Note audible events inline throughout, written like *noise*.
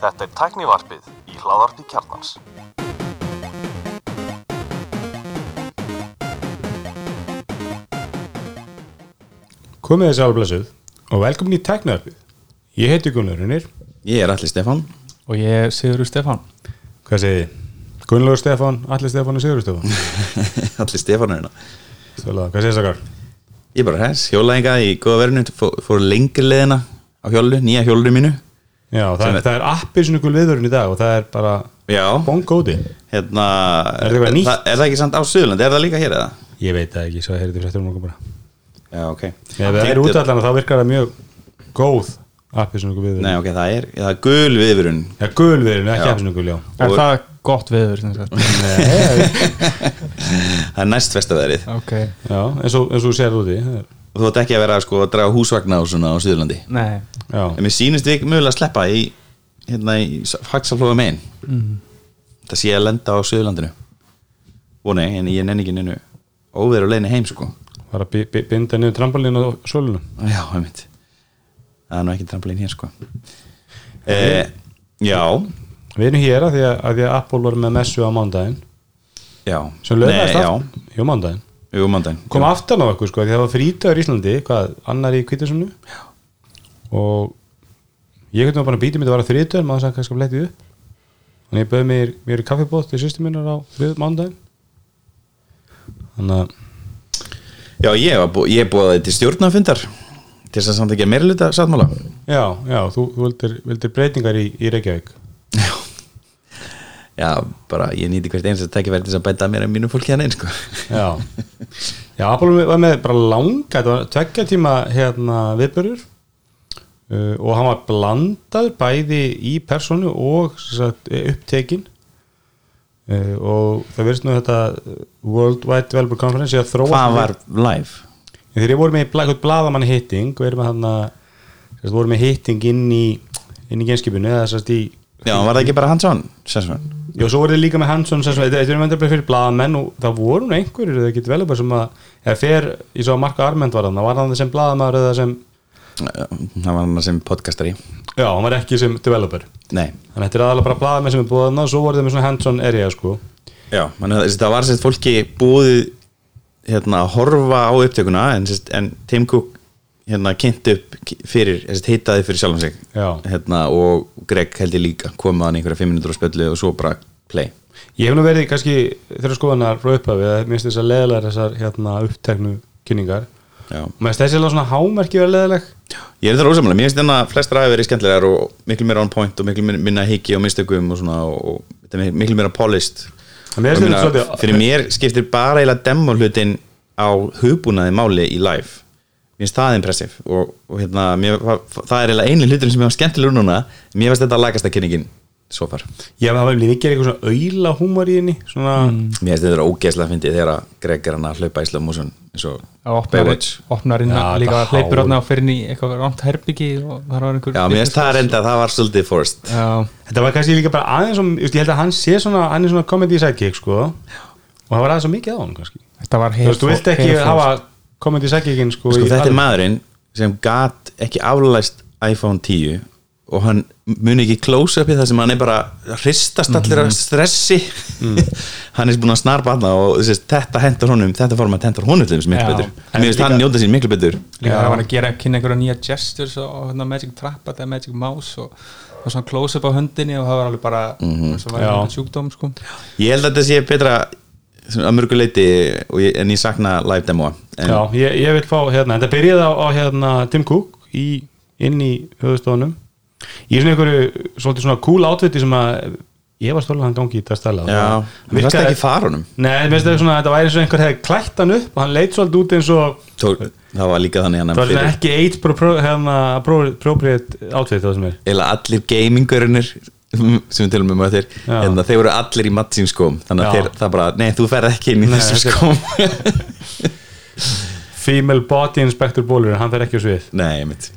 Þetta er tæknivarpið í hláðarpi kjarnans. Komið þessi álblessuð og velkomin í Tæknaðarpið. Ég heiti Gunnar Unir. Ég er Alli Stefán Og ég er Sigurður Stefán Hvað segið þið? Gunnlaugur Stefán, Alli Stefán og Sigur Stefán. *laughs* Alli Stefán er hérna hvað segið þessakar? Ég er bara hess, hjólaðinga í góða verðinu fór, fór lengri leðina á hjólu, nýja hjólu mínu Já, það, er, er- það er appið svona ykkur viðvörun í dag og það er bara Já, bongóti. hérna Er það eitthvað nýtt? það, er það ekki samt á Suðurlandi, er það líka hér eða? Ég veit það ekki, svo heyrði þið fréttur um okkur bara. Já, ok Ef það er Tengt- útallan þá virkar það mjög góð appið svona ykkur viðvörun. Nei, ok, það er, það er gul viðvörun Já, gul viðvörun, ekki Já. appið svona ykkur, já. Er það gott viður? sem sagt? Nei, *laughs* Það er næst festaverið Ok já, eins og, eins og þú sér úti. það er- Og þú ætti ekki að vera sko, að draga húsvagna á svona á Suðurlandi Nei Já, En mér sýnist við mögulega að sleppa í hérna í Faxaflóða megin. Mhm. Það sé að lenda á Suðurlandinu. Og nei, en ég nenni ekki nennu óveru og leiðinni heim sko. Bara að bi- bi- binda niður trampolín á sólunum. Já, einmitt. Það er nú ekki trampolín hér sko. Eh, Já. Við erum hér að því að, að, því að Apple var með messu á mándaginn Já. Sem lögðast já, aftur, jú mándaginn kom aftan á okkur sko, því það var frítagur í Íslandi hvað, annar í kvítasunnu og ég hætti bara að býta mér að vara þrítur maður sagði kannski að fletti upp. Þannig ég bauði mér, mér kaffibótt til sýstum minnar á þrið mándaginn þannig að Já, ég, búið til stjórnafundar til þess að samt ekki að meirluta sáttmála. Já, já, þú, þú vildir, vildir breytingar í, í Reykjavík. Já. Já, bara ég nýti hvert eins að tekja þess að bæta mér en mínu fólki hann einn sko. Já, já, Apple var með bara langa, þetta var tveggja tíma hérna viðbörður uh, og hann var blandaður bæði í personu og sagt, upptekin uh, og það verðist nú þetta uh, World Wide Developer Conference ég að þróa Hvað var live? þegar ég voru með eitthvað bladamann hitting og erum með hann að voru með hitting inn í inn í genskipinu eða að í Já, var það ekki bara hands-on? Sessman? Já, svo voru þið líka með Hansson sem þetta er vendur fyrir blaðamenn og það voru nú einhverjir eða ekki developer sem að eða fer, ég svo að Marko Arment var þannig var hann sem blaðamæður eða sem Það var hann sem podcastari. Já, hann var ekki sem developer. Nei. Þannig að þetta er aðalega bara blaðamenn sem er búið þarna og svo voru þið með svona Hansson area sko. Já, man, það var sérst fólki búið hérna, að horfa á upptökuna en, en Tim Cook hérna, kynnt upp fyrir, sérst, heitaði fyrir sjálfum sig. Já. hérna, og Greg held ég líka koma hann einhverja 5 minútur á spöllu og svo bara play. Ég hef nú verið kannski þeirra skoðanar frá upphafi að mér finnst þess að leðilega þessar hérna uppteknu kynningar. Já. og mér finnst þessi alveg svona hámerki verið leðileg Ég er það ósamlega, mér finnst þennan að flestra hafi verið skemmtilegar og miklu meira on point og miklu minna hiki og mistökum og svona og, og þetta miklu meira polished. En mér þetta svolítið- fyrir mér skiptir bara eiginlega demo hlutin á hugbúnaði máli í live. Mér finnst það impressiv og, og hérna, mér, það er eiginlega einu hlutin sem ég var skemmtilegur núna. Mér finnst þetta að lagast að kynningin svo far. Ég hef alveg líka eitthvað svona auðla húmor í henni svona mér finnst þetta ógeðslega að fyndi þegar að Greg er hann að hlaupa í motion eins og að opnar, Baywatch opnar inn Já, að líka hleypur hár. átna inn í eitthvað rámt herbyggi og það var einhver já, mér finnst það reynda, það var svolítið Já, Þetta var kannski líka bara aðeins som, ég held að hann sé svona, hann er svona comedy sidekick sko. Og það var aðeins svo mikið á hann kannski. Þetta var Þú veist, þú vilt ekki hafa comedy sidekickin sko, sko, í þetta alveg- maðurinn sem gat ekki aflæst iPhone 10 og hann muni ekki close-upið það sem hann er bara hristast allir Mhm. af stressi *laughs* hann er búin að snarpa hann og þess, þetta hendur honum, þetta format hendur honum til þess miklu betur. Mér finnst hann njóta sín miklu betur. Líka það var að gera kynna einhverja nýja gestures og, hérna Magic Trap eða Magic Mouse og, og svona close-up á höndinni og það var alveg bara Mhm. sem var Já. einhvern sjúkdóm sko. Ég held að þetta sé betra að mörgu leiti og ég, en ég sakna live demo en, Já, ég, ég vil fá hérna, þetta byrjaði á, á hérna Tim Cook í, inn í höfustofunum í svona einhverju svolítið svona cool átviti sem að ég var stólað hann gangi í þetta stæla já, mér fannst ekki fara honum. Nei, svona, þetta væri svona einhver hefði klætt hann upp og hann leit svolítið út eins og Tók, það var líka þannig hann það var svona ekki pro, hérna, pro, appropriate outfit það sem er. Eða allir gamingurinnir sem við tilum um að þeir en þeir voru allir í mattsín skóm þannig að þeir, það bara, nei þú ferð ekki inn í Nei, þessum skóm. *laughs* Female Body Inspector Bólur, hann fer ekki á svið. Nei, mitt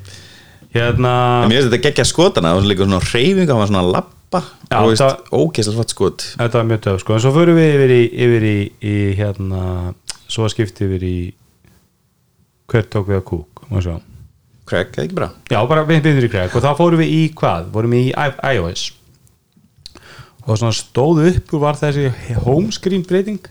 Hérna, mér finnst þetta geggja skotana það var líka svona reyfing, það var svona lappa ógeðslega flott skot. Þetta var mjög töf sko. en svo förum við yfir í, yfir í, í hérna, svo að skipti yfir í hver tók við að kúk. Craig, eða ekki bara? Já, bara við byrjum í Craig. Og þá fórum við í hvað? Fórum við í iOS. Og svona stóð upp og var þessi homescreen breyting.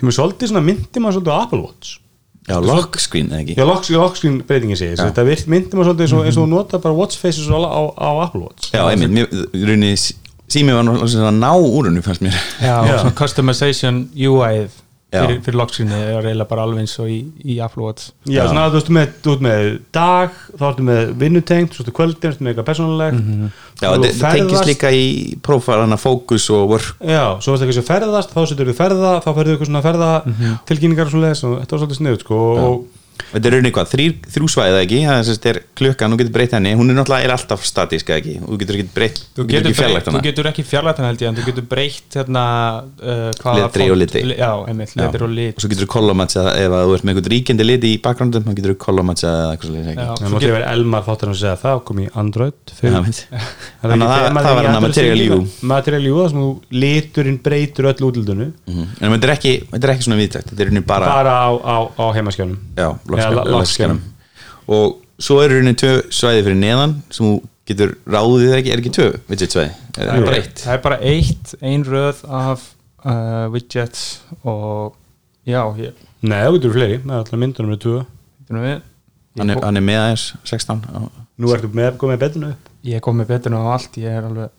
Sem er svolítið svona myndi maður svolítið á Apple Watch Já, lock screen, eða ekki Já, lock, lockscreen breytingin segir Já. þetta virt myndi maður svolítið eins og, eins og þú nota bara watch faces á, á, á Apple Watch Já, einmitt, sími var náttúrulega ná úr hennu fannst mér Já, Já. customization UI-ið Já. Fyrir, fyrir lockscreenið er eiginlega bara alveg eins og í, í Watch. Já, Já. svona að þú veist með, þú ert með dag þá ertu með vinnutengt, svo ertu kvöldin ertu með eitthvað persónulegt. Já, Þú þetta þetta tengist líka í prófarana fókus og work. Já, svo varst ekki sem ferðast, þá setur þú ferða þá ferðu eitthvað svona ferða tilkynningar og svo leiðis og þetta var svolítið sniðut sko og Þetta er rauninni hvað, þrjú svæðið ekki? Það er, er klukkan, þú getur breytt henni. Hún er náttúrulega er alltaf statísk ekki? Þú getur ekki breytt, Þú ekki getur, fjarlægt breytt, þú getur ekki fjarlægt hann held ég en þú getur breytt hérna, uh, Letri og liti. li- Já, einmitt, letri og lit. Og svo getur þú kolomatsa ef að þú ert með einhvern ríkjandi liti í bakgrándum þá getur þú kolomatsa eða eitthvað svolítið Já, ekki það mátti get- vera Elmar þáttur að segja það kom í Android *laughs* Þannig að ekki það- var í hana Android Material líka? U. Material U, það sem lockskjánum. og svo eru rauninni tvö svæði fyrir neðan sem þú getur ráðið ekki, er ekki tvö widget svæði, er Það það bara eitt Það er bara eitt, ein röð af uh, widgets og já, ég Nei, það getur fleiri, það er alltaf myndunum með tvö Býtum við. hann er, hann er með aðeins 16 á- Nú ertu með, komið betinu upp Ég kom með betur á allt, ég er alveg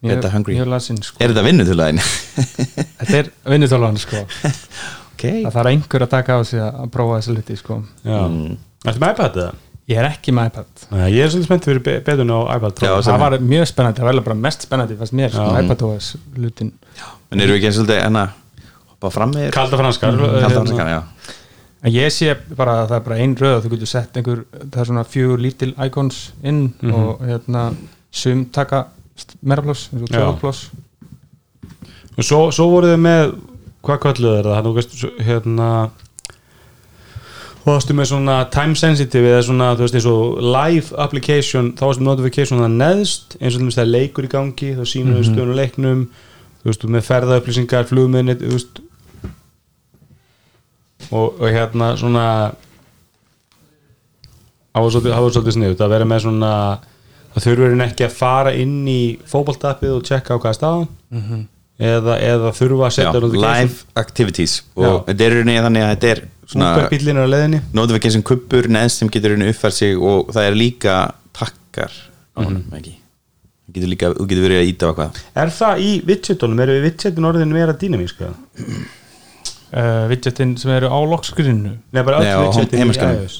Beta hungry. mjög lasinn sko. er þetta vinnutulæðin? Þetta er vinnutólan sko. *laughs* ok, Það þarf einhver að taka á sig að að prófa þessu liti sko. Mm. ertu með iPad eða? Ég er ekki með iPad Nei, ég er svolítið spennt fyrir be- betinu á iPad. Já, Það var mjög spennandi, það var bara mest spennandi fannst mér, sko, iPad OS lutin en eru við ekki svolítið enna hoppa fram með Kalda franskar Kalda hérna. franskar, já En ég sé bara að það er bara ein röð þú getur sett einhver, það er svona fjögur lítil icons inn Mhm. og hérna sum taka st- meira pláss, eins og pláss Og svo, svo voruð þið með hvað kölluð er það, veist hérna þú varstu með svona time sensitive eða svona, þú veist, eins og live application, þá varstu með notification það neðst, eins og það er leikur í gangi þá sínur við stöðun og leiknum þú veist, með ferðaupplýsingar, flugminni þú veist. Og, og hérna svona var svolítið, sniðut að vera með svona það þurfur en ekki að fara inn í fótboltappið og checka á hvað er staðan eða, eða þurfa að setja notification. live activities. Og þetta er rauninni þannig að þetta er er á leiðinni. Notification kuppur neðst sem getur rauninni uppfært sig og það er líka takkar á honum, ekki þú getur líka, þú getur verið að íta á hvað Er það í widgetunum? Eru widgetin orðin meira dýnamíska? uh, widgetin sem eru á lockscreenu. Nei, bara öll widgetin í iOS.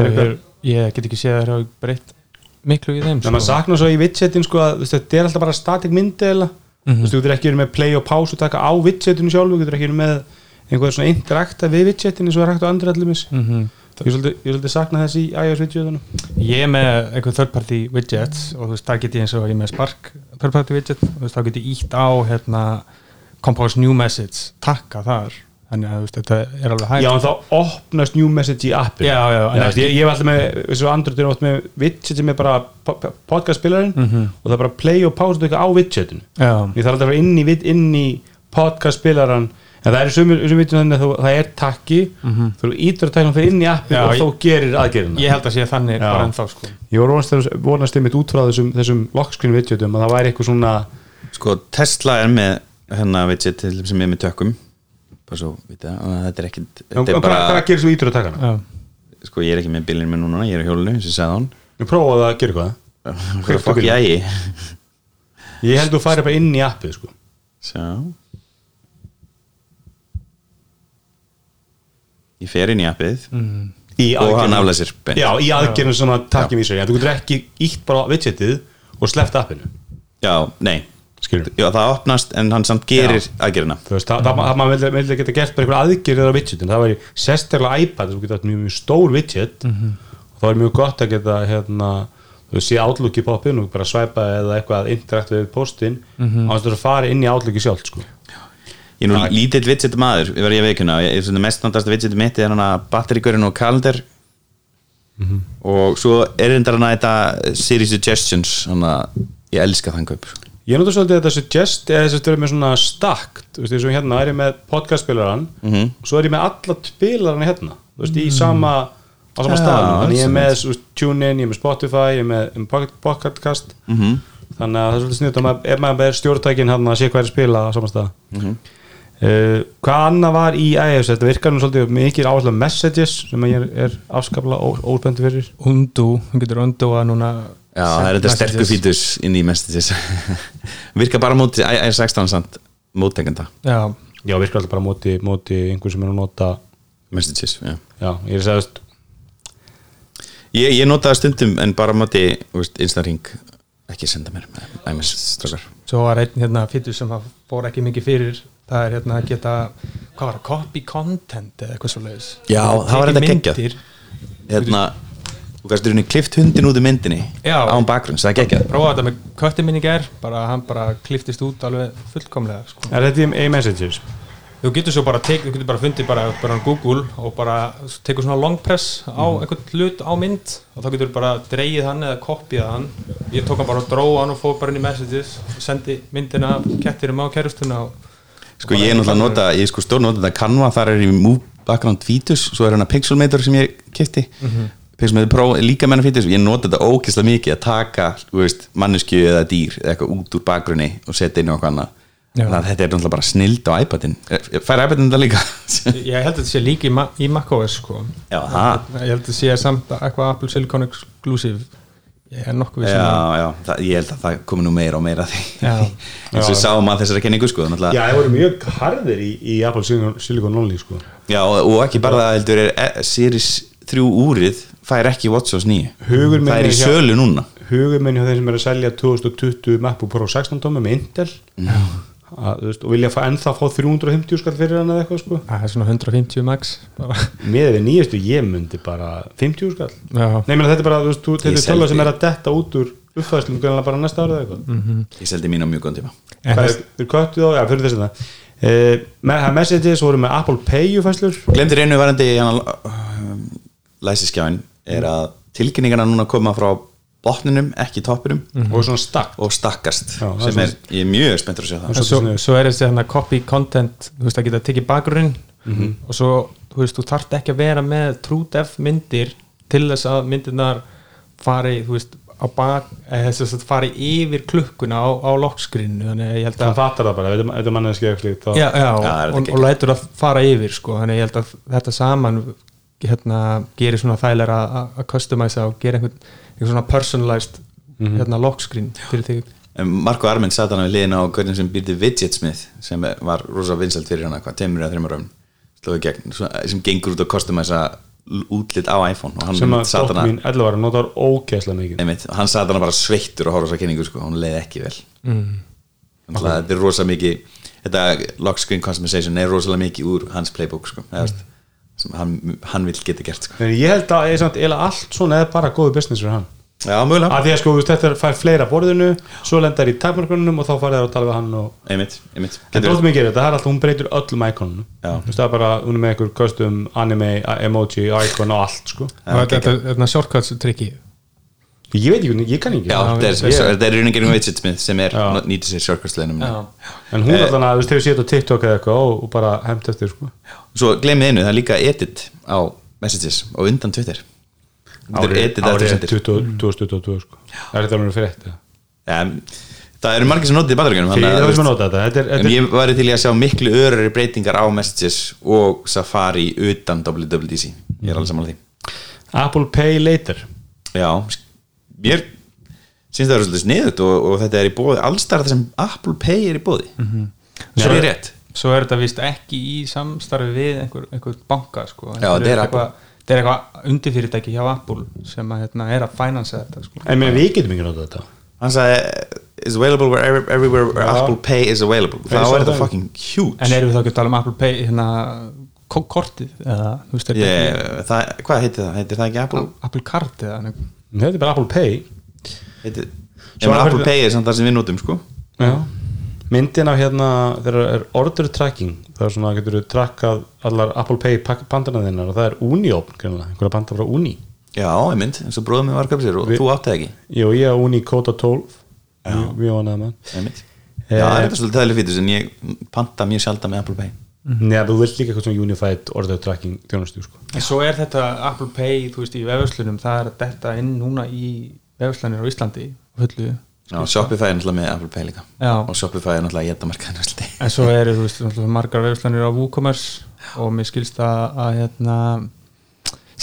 Eru, ég get ekki séð að það eru breytt miklu í þeim Nei, maður saknar svo í widgetin sko að þetta er alltaf bara static myndi eða Þú veist, þú getur ekki verið með play og pause og taka á widgetinu sjálf, þú getur ekki verið með einhvað svona interakta við widgetin eins og er hægt á andri allumis Mhm. Ég er svolítið, ég svolítið sakna þess í iOS widgetunum. Ég er með einhver third party widgets og þú veist, það get ég eins og ég með Spark third party widget og þú veist, þá get ég ítt á hérna, compose new message takka þar þannig að þetta er alveg hægt. Já, en þá opnast new message í appinu. Já, já, en ég, ég hef alltaf með, þessu Android er oft með widget sem er bara po- po- podcast-spilarinn Mhm. og það er bara play og pause á widgetinu. Já, ég þarf alltaf að fara inn í, í podcast-spilaran en það er sumur, widget þannig að það er takki. Þú ítur að tækna fyrir inn í appinu Já, og þó gerir aðgerðina. ég held að sé þannig Já. bara ennþá sko. Ég voru vonast, einmitt út frá þessum, þessum lockscreen widgetum að það væri eitthvað svona sko Tesla er með hérna widget til dæmis sem er með tökum bara svo, vita, þetta er er hvað, gerir þú ítur að taka hana? Sko ég er ekki með bílinn með núna, ég er á og ég sagði hann ég prófaði að gera eitthvað. *laughs* Hvað fokk bílnum. ég? Ég held þú færi bara inn í appið sko. Sjá. Ég fer inn í appið. Í og hann aðgerðum- aflæsir beint. já, í aðgerðinu sem að takki vísir en þú getur ekki ítt bara á widgetið og sleppt appinu. Já, nei Já, það opnast en hann samt gerir aðgerina veist, það, það, það maður vilja geta gert bara einhver aðgerðir á widgetin, það væri sérstaklega iPad, getur haft mjög, mjög stór widget. Og það er mjög gott að geta hérna, þú sé Outlook í poppin og bara svæpa eða eitthvað interakt við postin mm -hmm. á þess að fara inn í Outlook í sjálf sko. Ég er nú lítill widget maður, ég var ég veikuna ég er svona mest náttúrulega widget mitt er hann að batterigurinn og kalender. Og svo er reyndar hann að þetta Siri Suggestions hann að ég elska þann kaup sko. Ég notur svolítið þetta suggest eða þess að vera með svona stakt þú veist, eins og hérna er ég með podcastspilaran Mhm. og svo er ég með alla spilarana hérna þú veist, í sama á sama Já, staðnum þannig ég er með þú veist, TuneIn, ég er með Spotify ég er með um Pocket- Pocketcast Mhm. þannig að það er svolítið sniðt að maður- ef maður er stjórntækin hann að sé hvað er að spila á sama stað Mhm. uh, hvað annað var í iOS þetta virkar nú svolítið mikið áherslu messages sem ég er, er afskaplega óspenntið fyrir Undo, hún getur undo að núna Já, það er þetta sterkur fítus inn í messages *laughs* Virka bara móti i16 samt móttekenda Já, já, virkar alltaf bara á móti, móti einhver sem er að nota Messages, já. Já, ég er veist, Ég, ég notaði stundum en bara móti Instaring ekki senda mér strákar. Svo var einn hérna fítur sem fór ekki mikið fyrir. Það er hérna að geta hvað var það, copy content eða eitthvað svo leiðis Já, það var þetta geggjað. Hérna, þú gæst rauninni klift hundin út í myndinni Já. án bakgrunns, það er geggjað. Prófaði þetta með köttin minni ger bara hann bara kliftist út alveg fullkomlega sko. er þetta í messages þú getur svo bara tek, þú getur bara fundið bara, bara á Google og bara tekur svona long press á einhvern hlut á mynd og þá getur þú bara dreigið hann eða kopjað hann. Ég tók hann bara og dróð hann og fór bara inn í messages og sendi myndina af kettirum á kærustuna og Sko ég er náttúrulega að nota, ég er sko stór nota þetta Canva, þar er í Move Background Fetus svo er hann að Pixelmator sem ég kefti Pixelmator Pro er líka menna Fetus ég nota þetta ógeðslega mikið að taka þú veist, mannesku eða dýr eða eitthvað út úr bakgrunni og setja inn á eitthvað annað. Að þetta er náttúrulega bara snild á iPadin. Fær iPadin þetta líka? *laughs* Ég held að þetta sé líka í, Ma- í macOS sko. Já, ég held að þetta sé samt eitthvað Apple Silicon Exclusive. Ég er nokkuð við já, það, ég held að það komi nú meira og meira að því. *laughs* Eins og sáum að þessari kenningu sko já, það voru mjög harðir í, í Apple Silicon, Only sko. Já, og, og ekki bara það heldur er e- Series 3 úrið fær ekki WatchOS 9 Hugur minn það er í er sölu núna. Hugum minn hjá þeim sem er að selja 2020 MacBook Pro 16 tómi með Intel. Að, þú veist, og vilja fá, ennþá fá 350 skall fyrir hann eða eitthvað sko. það er svona 150 max bara. með við nýjastu ég myndi bara 50 skall. Já, Nei, meni, þetta er bara, veist, þú- þetta er tölva sem er að detta út úr uppfæðslum bara næsta árið eða eitthvað. Ég seldi mín á mjög góðan tíma. Þess- er, köttu þá, já, fyrir þess að það uh, með það messages voru með Apple Pay fæslur Glemdir einu varandi um, læsiskjáin er að tilkynningarna núna koma frá botninum, ekki toppinum. Og svona stakk og stakkast Já, það sem er, ég er mjög spenntur að sjá það. Svo, svo er þessi hérna copy content þú veist að geta tekið bakgrunn og svo, þú veist, þú þarft ekki að vera með TrueDepth myndir til þess að myndirnar fari þú veist, á bak eða þess að fari yfir klukkuna á, á lockscreenu, þannig að ég held að fattar það bara, Já, það er og, þetta og lætur að fara yfir sko, þannig að ég held að þetta saman hérna, gerir svona þægilega að að customisa og gera einhvern, einhvern svona personalized hérna, lockscreen fyrir þig. En Marko Armend satt hann við liðin á hvernig sem býrði Widgetsmith sem var rosa vinsalt fyrir hana hvað, tveimur eða þreimur öfn slóðu gegn, svona- sem gengur út að customisa útlit á iPhone og hann sem að dótt mín 11 ára notar ógeðslega mikið. Einmitt, hann satt hana bara sveittur og horfa þess að kynningu sko, hún leiði ekki vel. Mm. þetta er rosa mikið þetta lock screen customization er rosalega mikið úr hans playbook sko, eða, veist, sem hann, hann vil geta gert sko. en ég held að ég samt, allt svona er bara góðu business fyrir hann. Já, mögulega. Að því að sko, þetta er- fær fleira borðinu svo lendar í tækmarkunum og þá farið það að tala við hann og einmitt, einmitt. En Getur- dóttir mín gerir þetta, það er alltaf, hún breytir öllum íkonunum. Já. þú veist, það er bara, hún er með einhver custom anime, emoji, icon og allt sko. Þetta er þetta shortcuts trikki ég veit ekki, ég kann ekki. Já, þetta er- þetta er raunin gegnum Widgetsmith sem er nýtið sér shortcuts-leginum en hún alltaf, þú veist, hefur séð á TikTok eða eitthvað og, bara heimt eftir sko. Svo glemið einu, það er líka edit á messages og undan Twitter. Er árið sendir. 20 2022 sko. Það er þetta alveg fyrir eitt það eru margir sem notið í þannig það að- að er, En er ég væri til að sjá miklu örari breytingar á messages og Safari utan WWDC ég er alveg samanlega því. Apple Pay Later. Já, mér syns það er svolítið sniðut og, og þetta er í bóði allstar það sem Apple Pay er í bóði mm -hmm. svo er rétt svo er þetta vist ekki í samstarfi við einhver, einhver banka sko. Já, þetta er Apple. eitthvað, þetta er eitthvað undirfyrirtæki hjá Apple sem að, hérna, er að finansa þetta sko. en við getum ekki nota þetta hann sagði is available where, everywhere where Já. Apple Pay is available Ég þá er þetta fucking huge en erum við þá ekki að tala um Apple Pay hérna, ko- kortið eða, veist, þetta ég, ekki- það, hvað heitir það? heitir það ekki Apple? Apple Card eða einhver- þetta er bara Apple Pay. Svo er Apple þetta- Pay er samt það sem við notum sko. Já. myndin af hérna þegar er order tracking það er svona getur þú trakkað allar Apple Pay pandana þinnar og það er Uniop greinilega, einhverja panda frá Uni. Já, ég mynd, eins og bróðum við var kapsir og þú átti það ekki. Jú, ég á Uni Kota 12 við, við vanaði með. Einmitt. Eh, Já, það er þetta svolítið þægileg fítur sem ég panta mjög sjaldan með Apple Pay neða þú vilt líka eitthvað svona unified order tracking þjónustu sko. En svo er þetta Apple Pay, þú veist, í vefurslunum það er þetta inn núna í vefurslunir á Íslandi fullu. Já, Shopify er náttúrulega með Apple Pay líka. Já. og Shopify er náttúrulega jættamarkaðin en svo eru, þú veist, náttúrulega margar vefurslunir á WooCommerce og mér skilst að, að hérna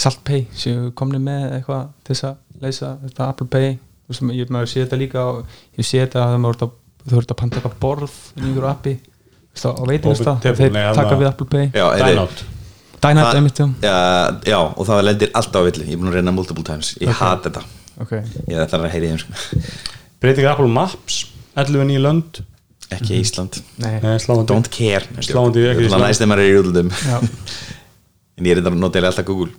SaltPay séu komni með eitthvað til þess að leysa þetta Apple Pay. Þú veist, ég sé þetta líka og ég sé þetta að það þú voru að panta eitthvað borð í einhverju appi á table, þeir taka við Apple Pay. Já, er Dynout Dynat, Það- einmitt, já. Já, já, og það lendir alltaf á villu. Ég er búin að reyna multiple times, ég hat þetta. Ok, Ég ætla að heyri þeim sko. breytingar Apple Maps 11 nýju lönd. Ekki Ísland. Nei. Don't care. Sláandi, ekki Það Ísland. næst þegar maður er í útlundum já. *laughs* En ég er þetta að nota alltaf Google.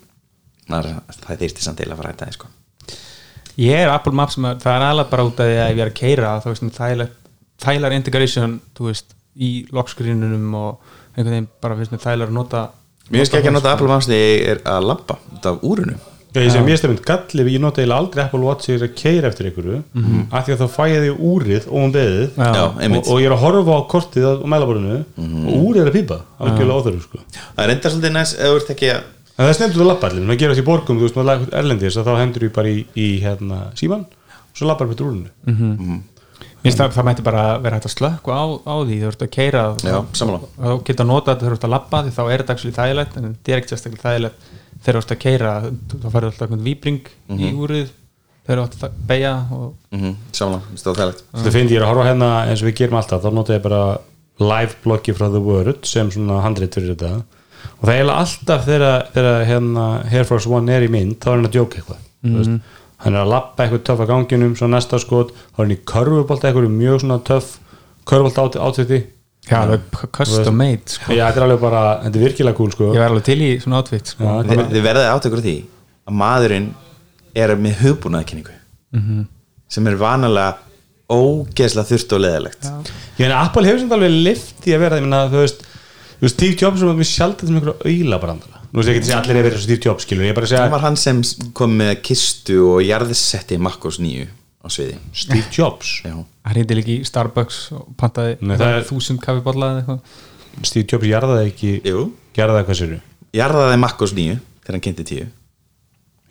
Nar, Það þyrsti samt eiginlega að fara að hætta sko. Ég er Apple Maps, það er alveg bara út af því að ef ég er að keira þá veist, þægilegar integration þú veist, í lockscreenunum og einhvern veginn bara finnst mér þægilegar að nota Mér finnst ekki að nota Apple Maps þegar ég er að labba út af úrunu ég sem ég stefnir galli ég nota eiginlega aldrei Apple Watch þegar ég er að keira eftir einhverju af því að þá fæ ég því úrið og um beðið og, og ég er að horfa á kortið á mælaborinu og úrið er að pípa algjörlega óþörfu sko. Það er enda svolítið næst þú ert ekki að en það er snefndur að labba allir, maður gerir þessi í borgum þú veist, maður erlendis að þá hendur ég bara í, í hérna, síman og svo labbar betur úrinu. Mér finnst það, það mætti bara vera hægt að slökku á, á því. Þú ert að keira þá geta nota þetta þegar þú ert að labba því þá er þetta actually þægilegt en þetta er ekki sérstaklega þægilegt þegar þú ert að keira þá færðu alltaf einhvern víbring í úrið þegar þú ert að beigja og mm Samanlega, finnst það þægilegt. Þú finnst ég er að horfa hérna eins og við gerum alltaf þá nota ég bara live bloggi frá The Word sem svona handrit fyrir þetta. Og það er alltaf þegar, þegar hérna Air Force One er í mynd þá er hann að djóka eitthvað. Mm -hmm. Hann er að lappa eitthvað töff að ganginum svo næsta skot, þá er hann í körfubólta eitthvað mjög svona töff körfubólta átveiti. Já, alveg custom made sko. Já, þetta er alveg bara, þetta er virkilega cool sko. Ég var alveg til í svona outfit sko. Já, Þi, Þið verðið átökur því að maðurinn er með hugbúnaðkenningu sem er vanalega ógeðslega þurft og leðilegt Ég meina, Apple hefur sem alveg lift í að vera, ég meina, þú veist þú veist, Steve Jobs var með sjaldið sem einhverja auðla brandara Nú veist ég ekki að segja allir er verið Steve Jobs, skilur, ég bara að Það segja var hann sem kom með kistu og jarðsetti Makkos nýju á sviði. Steve Jobs? Já, hann hindi líka í Starbucks og pantaði Nei, það er- þúsund kaffibólla eða eitthvað. Steve Jobs jarðaði ekki jú. gerði það hvað sér Jarðaði Makkos nýju þegar hann kynnti tíu.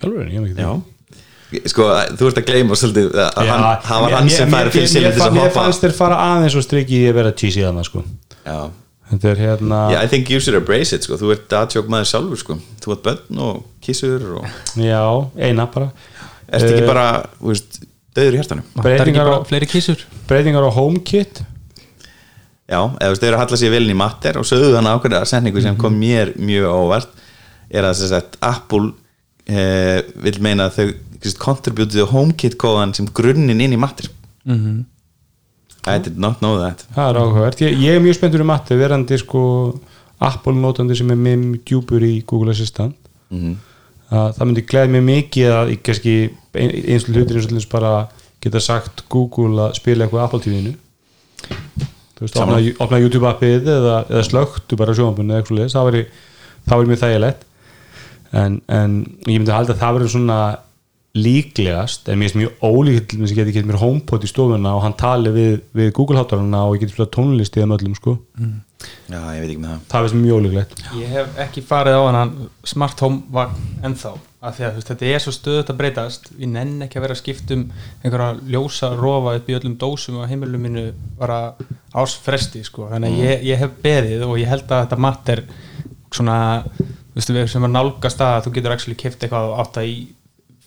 Hjálfur, ég veit ekki. Já. Sko, þú ert að gleyma svolítið að hann, það var hann sem fær fyrir sinni til þess að Mér hoppa. fannst þér fara aðeins og striki í að vera cheesy þarna sko. Já, Þetta er hérna yeah, I think you should embrace it sko. Þú ert aðtjók maður sjálfur sko. Þú ert börn og kísur og Já, eina bara. Ertu ekki Eh, bara, þú veist, döður í er ekki Breytingar bara á- fleiri kísur Breytingar á HomeKit Já, eða þú veist, þau eru að halla sér velin í matter og sögðu þannig ákveða setningu sem kom mér mjög ávart er að þess að Apple eh, vil meina að þau kontributið á HomeKit kóðan sem grunninn inn í matter mm I did not know that. Það er áhugavert, ég, ég er mjög spenntur um Matti verandi sko Apple notandi sem er mjög djúpur í Google Assistant. Mm að það myndi gleði mig mikið að ég kannski ein- eins og hlutir eins og hlutir bara geta sagt Google að spila eitthvað Apple TV-inu þú veist, opna, opna YouTube appið eða, eða slögtu bara sjónabunni eða eitthvað það væri mjög þægilegt. En, en ég myndi halda að það verður svona líklegast, en mér finnst mjög ólíkt til þess að ég geti gett mér HomePod í stofuna og hann tali við, við Google hátarana og ég geti spila tónlist í þeim öllum sko. Já, ég veit ekki með það. Það finnst mjög ólíklegt. Ég hef ekki farið á hann smart home vagn ennþá af því að veist, þetta er svo stöðut að breytast. Ég nenn ekki að vera að skipta um einhverja ljósa rofa upp í öllum dósum á heimilum mínu bara ásfresti sko. þannig að ég, ég hef beðið og ég held að þetta matt er svona veist, við sem að nálgast að þú getur actually kipt eitthvað átt að í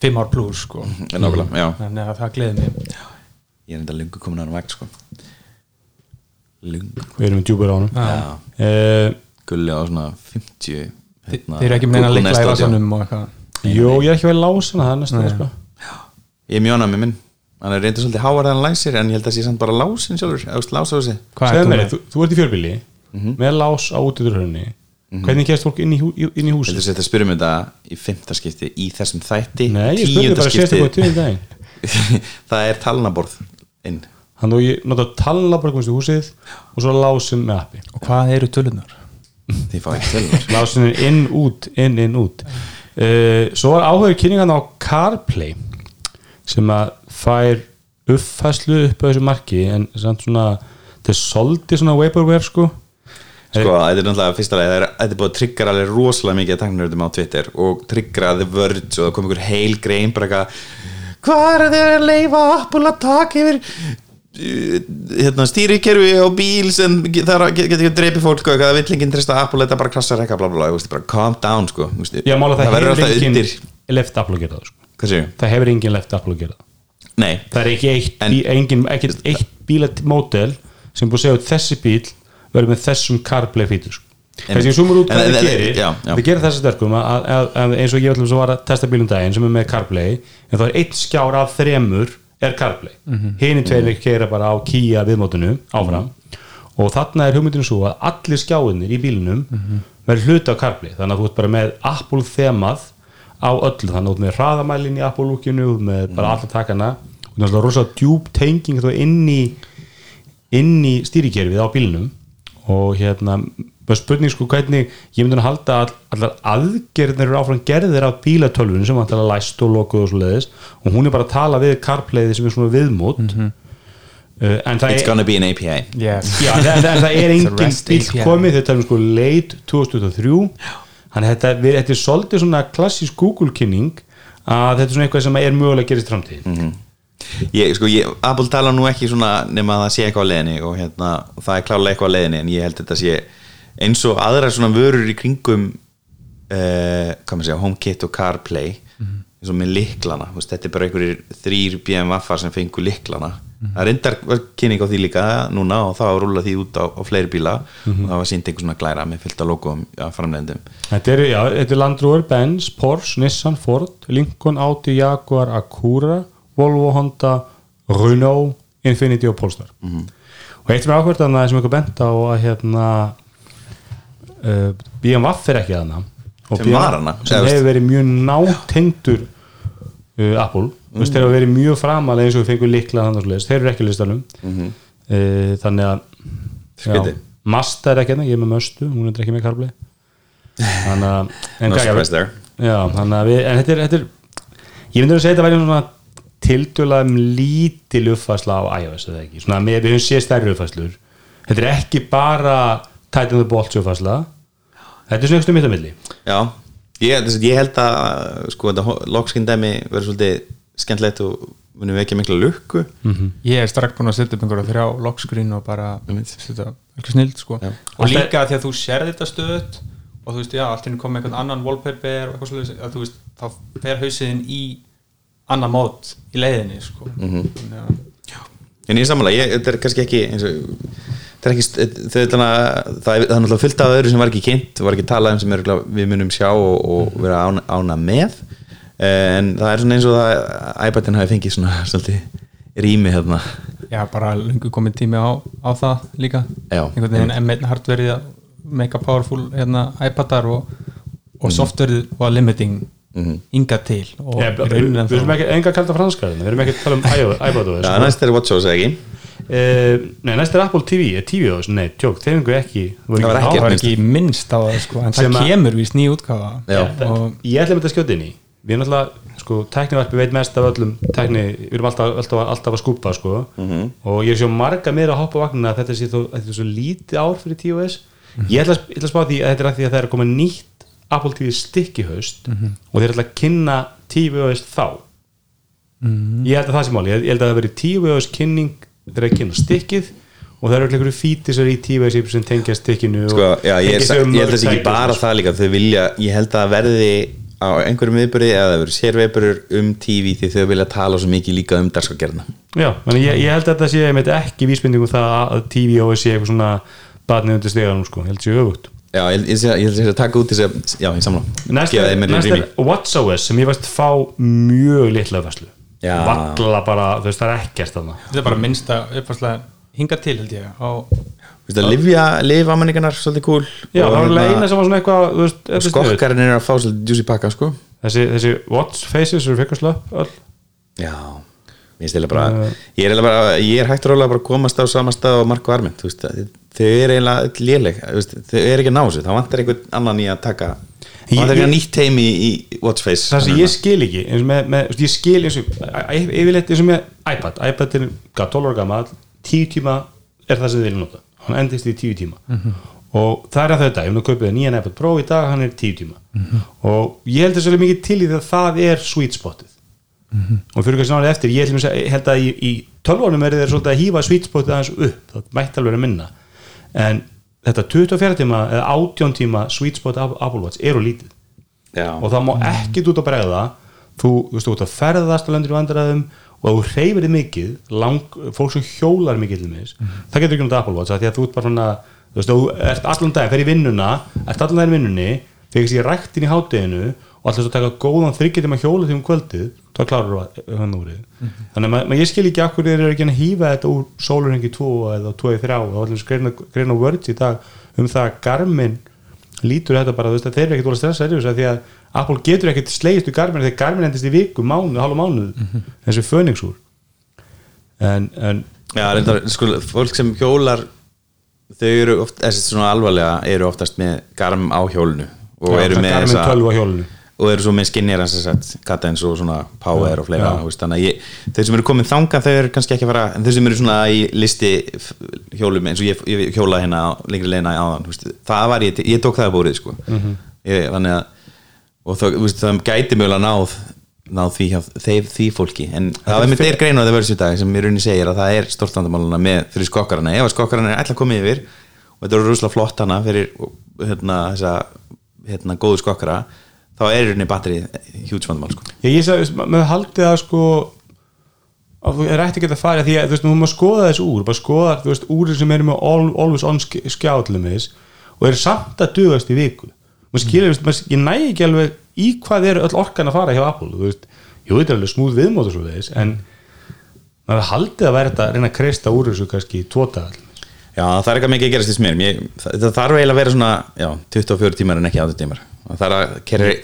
fimm ár plus sko. En nákvæmlega, já. Þannig að það gleði mig. Ég er enda lungu komin á hann vegg sko. Lungu við erum djúpur á hann Já, uh, gulli á svona 50 Þi- hérna, þeir eru ekki með neina Google líkla Nest í eitthvað. Jó, ég er ekki vel lásana það er næstu sko. Ég er mjónað með minn. Hann er reyndur svolítið hann læsir En ég held að sé samt bara lásin sjálfur Eða þú veist, lása á sig Hvað Segðu ert þú mér, með? þú, þú ert í fjörbíli útidurhörni hvernig kemst fólk inn í, hú, inn í húsi? Þetta að spyrja um þetta í fymta skipti í þessum þætti Nei, ég spurði tíunda bara sést eitthvað tíðum daginn *laughs* Það er talnaborð inn. Þannig að ég nota talna bara komast í húsið og svo lásin með appi. Og hvað eru tölunar? Þið fá ekki til þar Lásin er inn, út, inn, inn, út. Uh, Svo var áhugur kynningan á CarPlay sem að fær uppfæslu upp á þessu marki en samt svona þetta er svolítið svona vaporware sko Sko, þetta er náttúrulega fyrsta leið, þetta er- búið að tryggra alveg rosalega mikið að tækniröðum á Twitter og tryggra The Verge og það kom einhver heil grein bara eitthvað hvað er þeir að leifa Apple að taka yfir uh, hérna, stýrikerfi og bíl sem það geta ekki að dreipi fólk og eitthvað, það vill enginn trista Apple, þetta bara krassar eitthvað bla bla bla, bara calm down sko, Já, mála það, verður hefur alltaf engin undir. left Apple að gera það sko. það hefur engin left Apple að gera það. Nei, það er ekki eitt, En- bí, engin, eitt bílamódel sem búið að segja þessi bíl verður með þessum CarPlay fítur sko. En- þessi zoomur út hvað en- það gerir það gerir þessi sterkum að, að, að eins og ég ætlum svo var að testa bílum daginn sem er með CarPlay en það er eitt skjár af þremur er CarPlay. Mm -hmm. hini tveir mm keira bara á Kia viðmótinu áfram. Og þarna er hugmyndinu svo að allir skjáinir í bílunum verður hluti á CarPlay. Þannig að þú ert bara með Apple þemað á öllu. Þannig að þú ert með hraðamælin í Apple lúkinu með bara alla takana og það er svona rosa djúb tenging þá inn í inn í stýrikerfið á bílnum og hérna bara spurning sko hvernig ég myndi að halda að allar aðgerðnir eru áfram gerðir af bílatölvun sem að læst og lokuð og svo leiðis og hún er bara að tala við CarPlayði sem er svona viðmót. Uh, en það it's er gonna be an API yes. Já, en það, en það er *laughs* It's a engin REST bíl komið. Þetta er sko late 2023 þannig þetta, við, þetta er svolítið svona klassísk Google kynning að þetta er svona eitthvað sem er mögulega að gerist í framtíð ég, sko, ég, Apple tala nú ekki svona nema að það sé eitthvað á leiðinni og, hérna, það er klálega eitthvað á leiðinni en ég held þetta sé eins og aðrar svona vörur í kringum uh, segja, HomeKit og CarPlay eins og með liklana veist, þetta er bara einhverjir þrýr BMW-ar sem fengu liklana það er endar kynning á því líka núna og það rúla því út á, á fleiri bíla. Og það var sínt einhver svona glæra með fylgta logoum ja, framlegndum Þetta er, er Land Rover, Benz, Porsche, Nissan, Ford, Lincoln, Audi, Jaguar, Acura, Volvo, Honda, Renault, Infiniti og Polestar. Og eitt sem er ákveðt að það sem eitthvað bent á að hérna uh, BMW er ekki að hana. Og BMW hana, Sem hefur verið mjög nátengdur uh, Apple. Mm. Veist, þeir hafa verið mjög framalega eins og að svoleiðis. þeir eru ekki listanum. uh, þannig að Skrítið. Mazda er ekki hérna, ég er með Möstu, hún er ekki með Carplay þannig að en No surprise there. já, þannig að við, en þetta er, þetta er ég myndi að segja þetta væri svona tildulega um lítil uppfæsla á iOS eða ekki, svona með, við höfum séð stærri uppfæslur þetta er ekki bara Titan the Bolt uppfæsla þetta er svona eitthvað mitt á milli. Já, ég, að ég held að sko þetta lokskin dæmi verður svolítið skemmtilegt og munum við ekki mikla lukku. Ég er strax búin að setja upp einhverja þrjá lockscreen og bara þetta er ekki snild sko. Já. og líka því að þú sér þetta stöðut og þú veist, já, allt henni kom með einhvern annan wallpaper og eitthvað svolítið, að þú veist, þá fer hausiðin í annan mót í leiðinni sko. Mhm. Þannig að- En ég ég, þetta er kannski ekki eins og þetta er ekki, þau, þannig að það er, náttúrulega fullt af öðru sem var ekki kynnt var ekki talað um sem er, við munum sjá og, og vera ána, ána með. En það er svona eins og það iPadin hafi fengið svona *laughs* svolítið rými hérna. Já, bara lengur komið tími á, á það líka. Já. einhvern veginn M1 hardverið að make a powerful hérna, iPadar og, og softverið var limiting Mhm. inga til og Ég, í við við erum ekki enga kalda franska hérna, við erum ekki að tala um iPad *laughs* og Já, þessu næst er WatchOS ekki? Uh, nei, næst er Apple TV, er TV á þessu, nei, tjók, þeir fengu ekki Það var minnst. ekki minnst á það sko, en það að- kemur víst ný útgáfa. Já. og ég ætla með þetta skjóti inn í. Við erum alltaf, sko, teknivarpi veit mest af öllum tekni, við erum alltaf, alltaf, alltaf að skúpa, sko. Og ég er svo marga meira að hoppa vagnina að þetta sé þó, þetta er svo lítið ár fyrir ætla, að- ég ætla að spá því að þetta er að því að það er að koma nýtt Apple TV stick í haust og þeir ætla að kynna TOS þá. Ég held að það sé máli, ég ég held að það veri TOS kynning þegar að kynna stickið og það eru einhverju fítisar í TOS sem tengja stickinu sko, og já, ég, er, ég um held að það sé ekki bara það líka. Þau vilja, ég held að það verði á einhverjum viðbyrði eða það verður sérviðbyrður um TV því þau vilja tala svo mikið líka um darskagerna Já, menn ég, ég held að þetta sé einmitt ekki vísbendingum það að TV og sé eitthvað svona barnið undir steganum sko, ég held sé öfugt Já, ég, held að að taka út þess að já, ég samla Næst Gefa er, er WatchOS sem ég veist fá mjög litla Já. Valla bara, þú veist það er ekkert þarna. Þetta er bara minnsta uppfærslega hinga til held ég á, Þú veist að manningarnar svolítið cool. Já, Og það var hérna, alveg eina sem var svona eitthvað skokkarinn er að fá svolítið juicy pakka sko. Þessi, þessi Watch Faces eru fyrir slöpp öll. Já, ég stila bara ég, er bara, ég er hægt og rólega bara að komast á sama stað og Marko Armend þú veist, að þau eru eiginlega léleg þau eru ekki að ná þessu, þá vantar einhvern annan í að taka þá vantar einhvern nýtt heimi í, Watchface. Það sem ég skil ekki með, með, ég skil eins og yf- yfirleitt eins og með iPad. iPad er gaf 12 ára gammal 10 tíma er það sem þið viljum nota. Hann endist í 10 tíma. Og það er að þetta, ef þú kaupið nýjan iPad Pro í dag, hann er 10 tíma. Og ég held þess að mikið til í því að það er sweet spotið. Og fyrir kannski nálega eftir, ég held að- í, í tölvunum er þeir svolítið að hýfa sweet spotið aðeins upp, það mætti alveg að minna en þetta 24 tíma eða 18 tíma sweet spot Apple Watch eru lítið. Já, og það má ekkit út að bregða. Þú, þú veist, þú ert að ferðast á lendur í vandræðum og þú hreyfir þið mikið lang, fólk sem hjólar mikið mis það getur ekki um þetta Apple Watch því að þú ert bara svona þú veist, þú ert allan dag, fer í vinnuna ert allan daginn í vinnunni, þegar sér ræktin í hátteginu og alltaf að taka góðan þryggjartíma hjóla því um kvöldið þá klárar þú hann úr þannig að ég skil ekki akkur þeir eru ekki að hýfa þetta úr sólurhengi 2 eða 2 í 3 og allir greina, greina words í dag um það að Garmin lítur þetta bara, veist að þeir eru ekkert úr að stressa yfir þessu af því að Apple getur ekkert slegist í Garmin þegar Garmin endist í viku, mánuð, halva mánuð þessi föningsúr en, en Já, reyndar, sko, fólk sem hjólar þau eru oft, þessi svona alvarlega eru oftast með garm á hjólinu og eru með Garmin þessa 12 á hjólinu og eru svo með skinnir að sagt Cadence og svona Power og fleira veist, þannig að ég, þeir sem eru komin þangað þau eru kannski ekki að fara, en þeir sem eru svona í listi hjólum eins og ég, ég hjóla hérna lengri leina á þann það var ég, ég tók það að búrið sko. Ég, þannig að og það, veist, það gæti mjögulega náð náð því hjá þeir, því fólki. En það er með þeir greina á það verðs í dag sem ég raunin segir að það er stort vandamáluna með fyrir skokkarana, ef að skokkarana er að koma yfir og þetta eru rúslega flott hana fyrir hérna, þessa hérna, góðu skokkara þá er í rauninni batterið hjúts vandamál sko. ég, ég sagði, með haldið að sko að þú er ætti ekki að fara því að þú veist, maður skoða þessu úr bara skoða, þú veist, úrir sem eru með all, always on skjáðlumis og eru samt að dugast í viku. Maður skilur, þú veist, maður, ég næ ekki alveg í hvað eru öll orkan að fara hjá Apple þú veist, þetta er alveg smúð viðmót og svo veist, en maður haldið að vera þetta að reyna að kreista úr þessu kannski tvo dagar Já, það er eitthvað mikið að gerast í smér Ég, það, það þarf eiginlega að vera svona já, 24 tímar en ekki 8 tímar það þarf að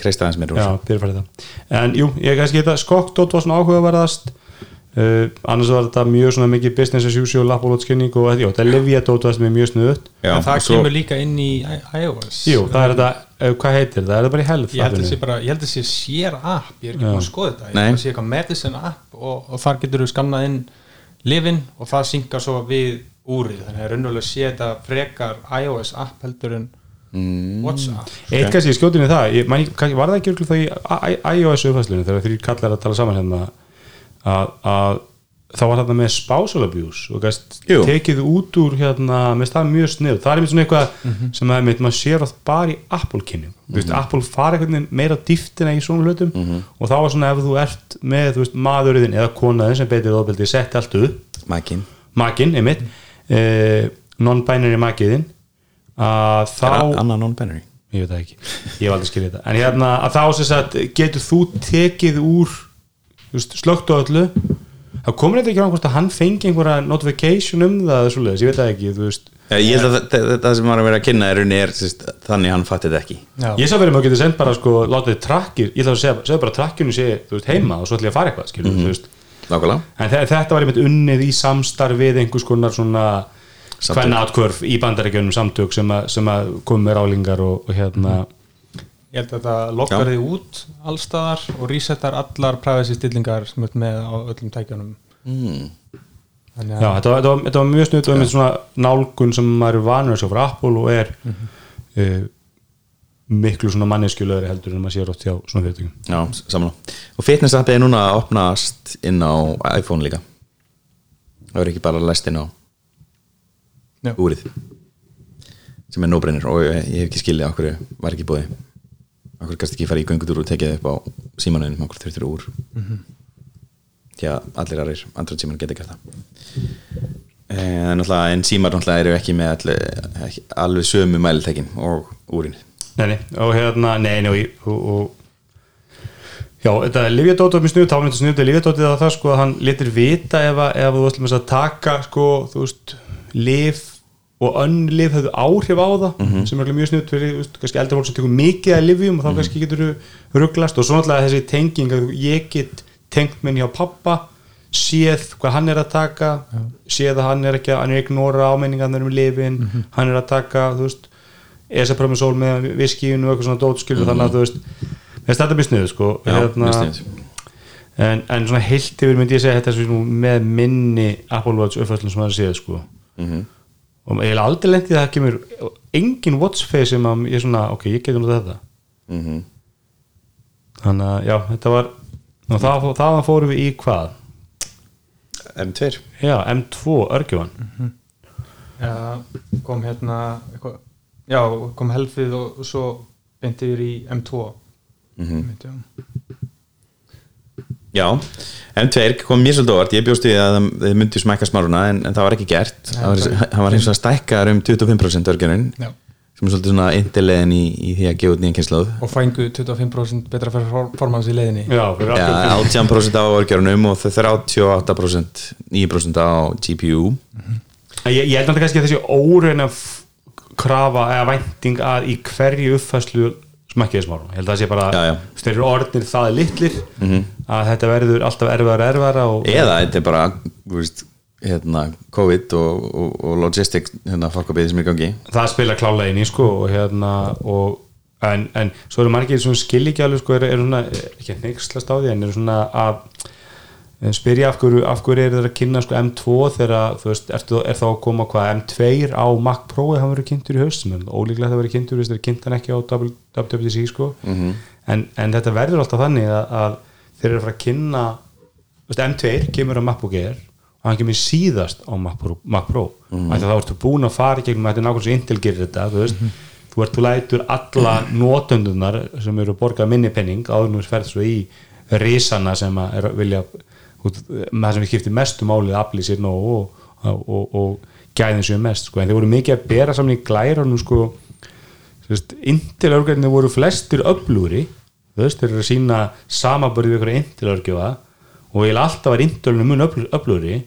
kreista aðeins mér úr Já, byrja fyrir þetta En jú, ég kannski þetta skokkt var svona áhugaverðast. Uh, annars var þetta mjög svona mikið business as usual kynning og jú, þetta sem er mjög snuðut Já, en það og svo- kemur líka inn í iOS. Jú, það er þetta, uh, hvað heitir það? Er það bara í health? ég held að þáttunni? sé bara, ég held að sé sér app ég er ekki búin að skoða þetta, ég held að sé eitthvað medicine app og, og þar getur þú skannað inn lifin og það synkar svo við úrið, þannig að Mm. WhatsApp Eitt kannski í skjótinu það, ég, man, kannski, var það ekki örugglega þá í iOS uppfæslunni þegar þrýr kallar að tala saman hérna að, að þá var þetta með spousal abuse og gæst tekið út úr hérna, með það mjög snið það er einmitt svona eitthvað Mhm. sem að einmitt, maður sér oft bara í Apple kynning mm veist, Apple veginn meira dýftina í svona hlutum Mhm. og þá var svona ef þú ert með þú veist, maðurinn eða konaðin sem beitir ofbeldi setti allt upp. Makinn, einmitt. Eh, non-binary makiðin að þá Anna non-binary? Ég veit það ekki, ég hef aldrei skiljið þetta. En hérna að þá sem sagt getur þú tekið úr slögt og öllu? Þá komur þetta ekki á hvort að hann fengi einhverja notification um það ég veit það ekki Já, Ég held að þetta- þetta sem er að vera að kynna er, er sérst, þannig hann fatti þetta ekki. Já. ég sá verið maður getur sendt bara sko, látið trakkir, ég ætla að segja, segja bara trakkinu sé, veist, heima og svo ætla ég að fara eitthvað skilur, veist, Nákvæmlega. En þe- þetta var einmitt unnið í samstarf við einhvers konar svona Hvenna átkvörf í bandaríkjunum samtök sem að, sem að með rálingar og, og hérna ég held að þetta lokkar þig út allstaðar og resetar allar privacy stillingar sem er með á öllum tækjunum. Mm. Já, þetta var, þetta var, þetta var mjög snudd og einmitt svona nálgun sem maður er vanur að sjá frá Apple og er uh, miklu svona manneskjulegri heldur en maður sér oft hjá svona fyrirtökum Já, samanlá Og fitness appið er núna að opnast inn á iPhone líka. Það er ekki bara læst inn á Já. úrið sem er no-brainer. Og ég, ég hef ekki skilið okkur var ekki búið okkur kannski ekki fara í göngutúr og tekið upp á símanuðinum okkur þurftur úr? Mm -hmm. Já, allir aðrir andra símanu geta gert það. En, en símar eru ekki með allir, alveg sömu mælitekin og úrin. Nei, nei, og hérna, nei, nei og, og, og Já, þetta er Livjadótt var mjög snuð, támyndu snuð þetta er Livjadóttið að það sko að hann letir vita ef, að, ef þú ætlum að taka sko, þú veist, liv og önn liv höfðu áhrif á það sem er mjög snuð fyrir, kannski eldra fólk sem tekur mikið að livjum og þá kannski getur þú rugglast. Og svo náttúrulega þessi tenging að ég get tengt minn hjá pappa séð hvað hann er að taka séð að hann er ekki að hann er að ignora ámenningarnir um lifin hann er að taka, þú veist esaprömmusól með viskíun og eitthvað svona dótskilur þannig að þú veist þetta mjög sniðu sko. Já, sniðugt. en, en svona heilt yfir myndi ég segja þetta er svona með minni Apple Watch uppfæslum sem það séð sko mm -hmm. og ég hef aldrei lendið að það kemur engin watchface sem að ég er svona ok, ég getur náttúrulega þetta mm -hmm. þannig að já, þetta var og það, það fórum við í hvað? M2 já, M2 örgjöfan mm -hmm. já, kom hérna eitthvað, já, kom helfið og svo beinti við í M2 M2 mhm já. Já, M2 kom mér svolítið óvart. Ég bjóst við að það- þið myndu smækka smáruna en, en það var ekki gert. Nei, það var, það- hann var hins vegar stækkar um 25% örgjörun Já. sem er svolítið svona indilegin í, í því að gefa út nýjan kynnslóð og fængu 25% betra performance í leiðinni. Já, fyrir Já, aftur 18% á örgjörunum og þau 38% 9% á GPU ég, ég held að kannski að þessi óreina krafa eða vænting að í hverju uppfæslu smakkiði smárum ég held að það sé bara, Já, já. eru orðnir það litlir að þetta verður alltaf erfara erfara og eða þetta er bara veist, hérna, COVID og, og, og logistic hérna, fólkabíði sem er gangi. Það spila klálega inn í sko og hérna og en, en svo eru margir sem skilja ekki alveg sko eru, eru svona, er ekki að neykslast á því en eru svona að eh, spyrja af hverju, af hverju eru þeir að kynna sko M2 þegar þú veist, ertu, er þá að koma hvað M2 á Mac Pro eða hann verið kynntur í haustum en ólíklega það verið kynntur, þú veist, þeir kynnt hann ekki á WWDC sko Mhm. en, en þetta verður alltaf þannig að, að þeir eru að fara að kynna veist, M2 kemur á MacBook Air og hann kemur síðast á Mac Pro, Mac Pro. Mm -hmm. þá ertu búin að fara í gegnum þetta er Intel gerir þetta þú veist, þú ert þú lætur alla notöndunar sem eru að borga minni penning áður nú ferð svo í risana sem að er, að vilja það sem við skiptir mestu málið aflið sér nóg og, og, og, og gæðin sér mest sko. en þeir voru mikið að bera saman í glærunum sko, Intel-örgjarnir voru flestir öflúri þeir eru að sína samabörði við ykkur Intel-örgjöfa og ég alltaf var Intel-örgjarnir mun öflúri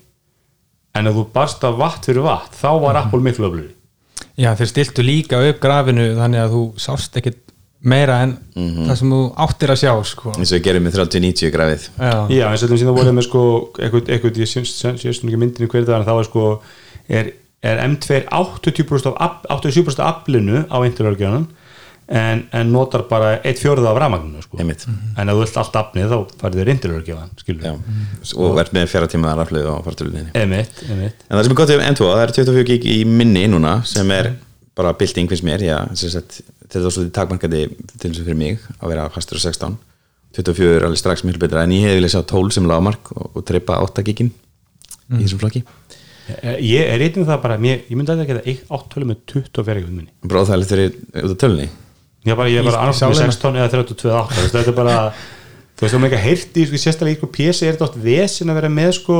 en ef þú barst af vatn fyrir vatn þá var Apple miklu öflúri Já, þeir stiltu líka upp grafinu þannig að þú sást ekkit meira en það sem þú áttir að sjá sko. eins og við gerum með 3090 grafið Já, Já, eins og þetta síðan voruð með sko eitthvað, eitthvað ég sést nú ekki myndinni hverju það en þá er sko er, er M2 80% af af- 87% af aflinu á Intel-örgjarnan en, en notar bara eitt fjórða af rafmagninu sko. Einmitt. en ef þú vilt allt afnið þá farið þér Intel-örgjarnan skilur Já. og verð með fjara tíma raflið á emitt En það sem er gott um M2, það er 24 gig í minni núna sem er bara bylting finnst mér, já, sem sagt þetta er svolítið takmarkandi til þess að fyrir mig að vera fastur á 16 24 er alveg strax mjög betra en ég hef viljað sjá 12 sem lágmark og, og treypa 8 gigin í þessum flokki. Eh, ég er reyndin það bara ég, ég myndi að þetta geta 8 tölu með 24 í minni bara óþægilegt þegar út af tölunni? Er bara, ég er bara annars með sálina. 16 eða 32 8 þú veist, þetta er bara *laughs* þú veist, þú maður ekki heyrt í, sko, sérstaklega í sko, PC er þetta oft vesin að vera með sko,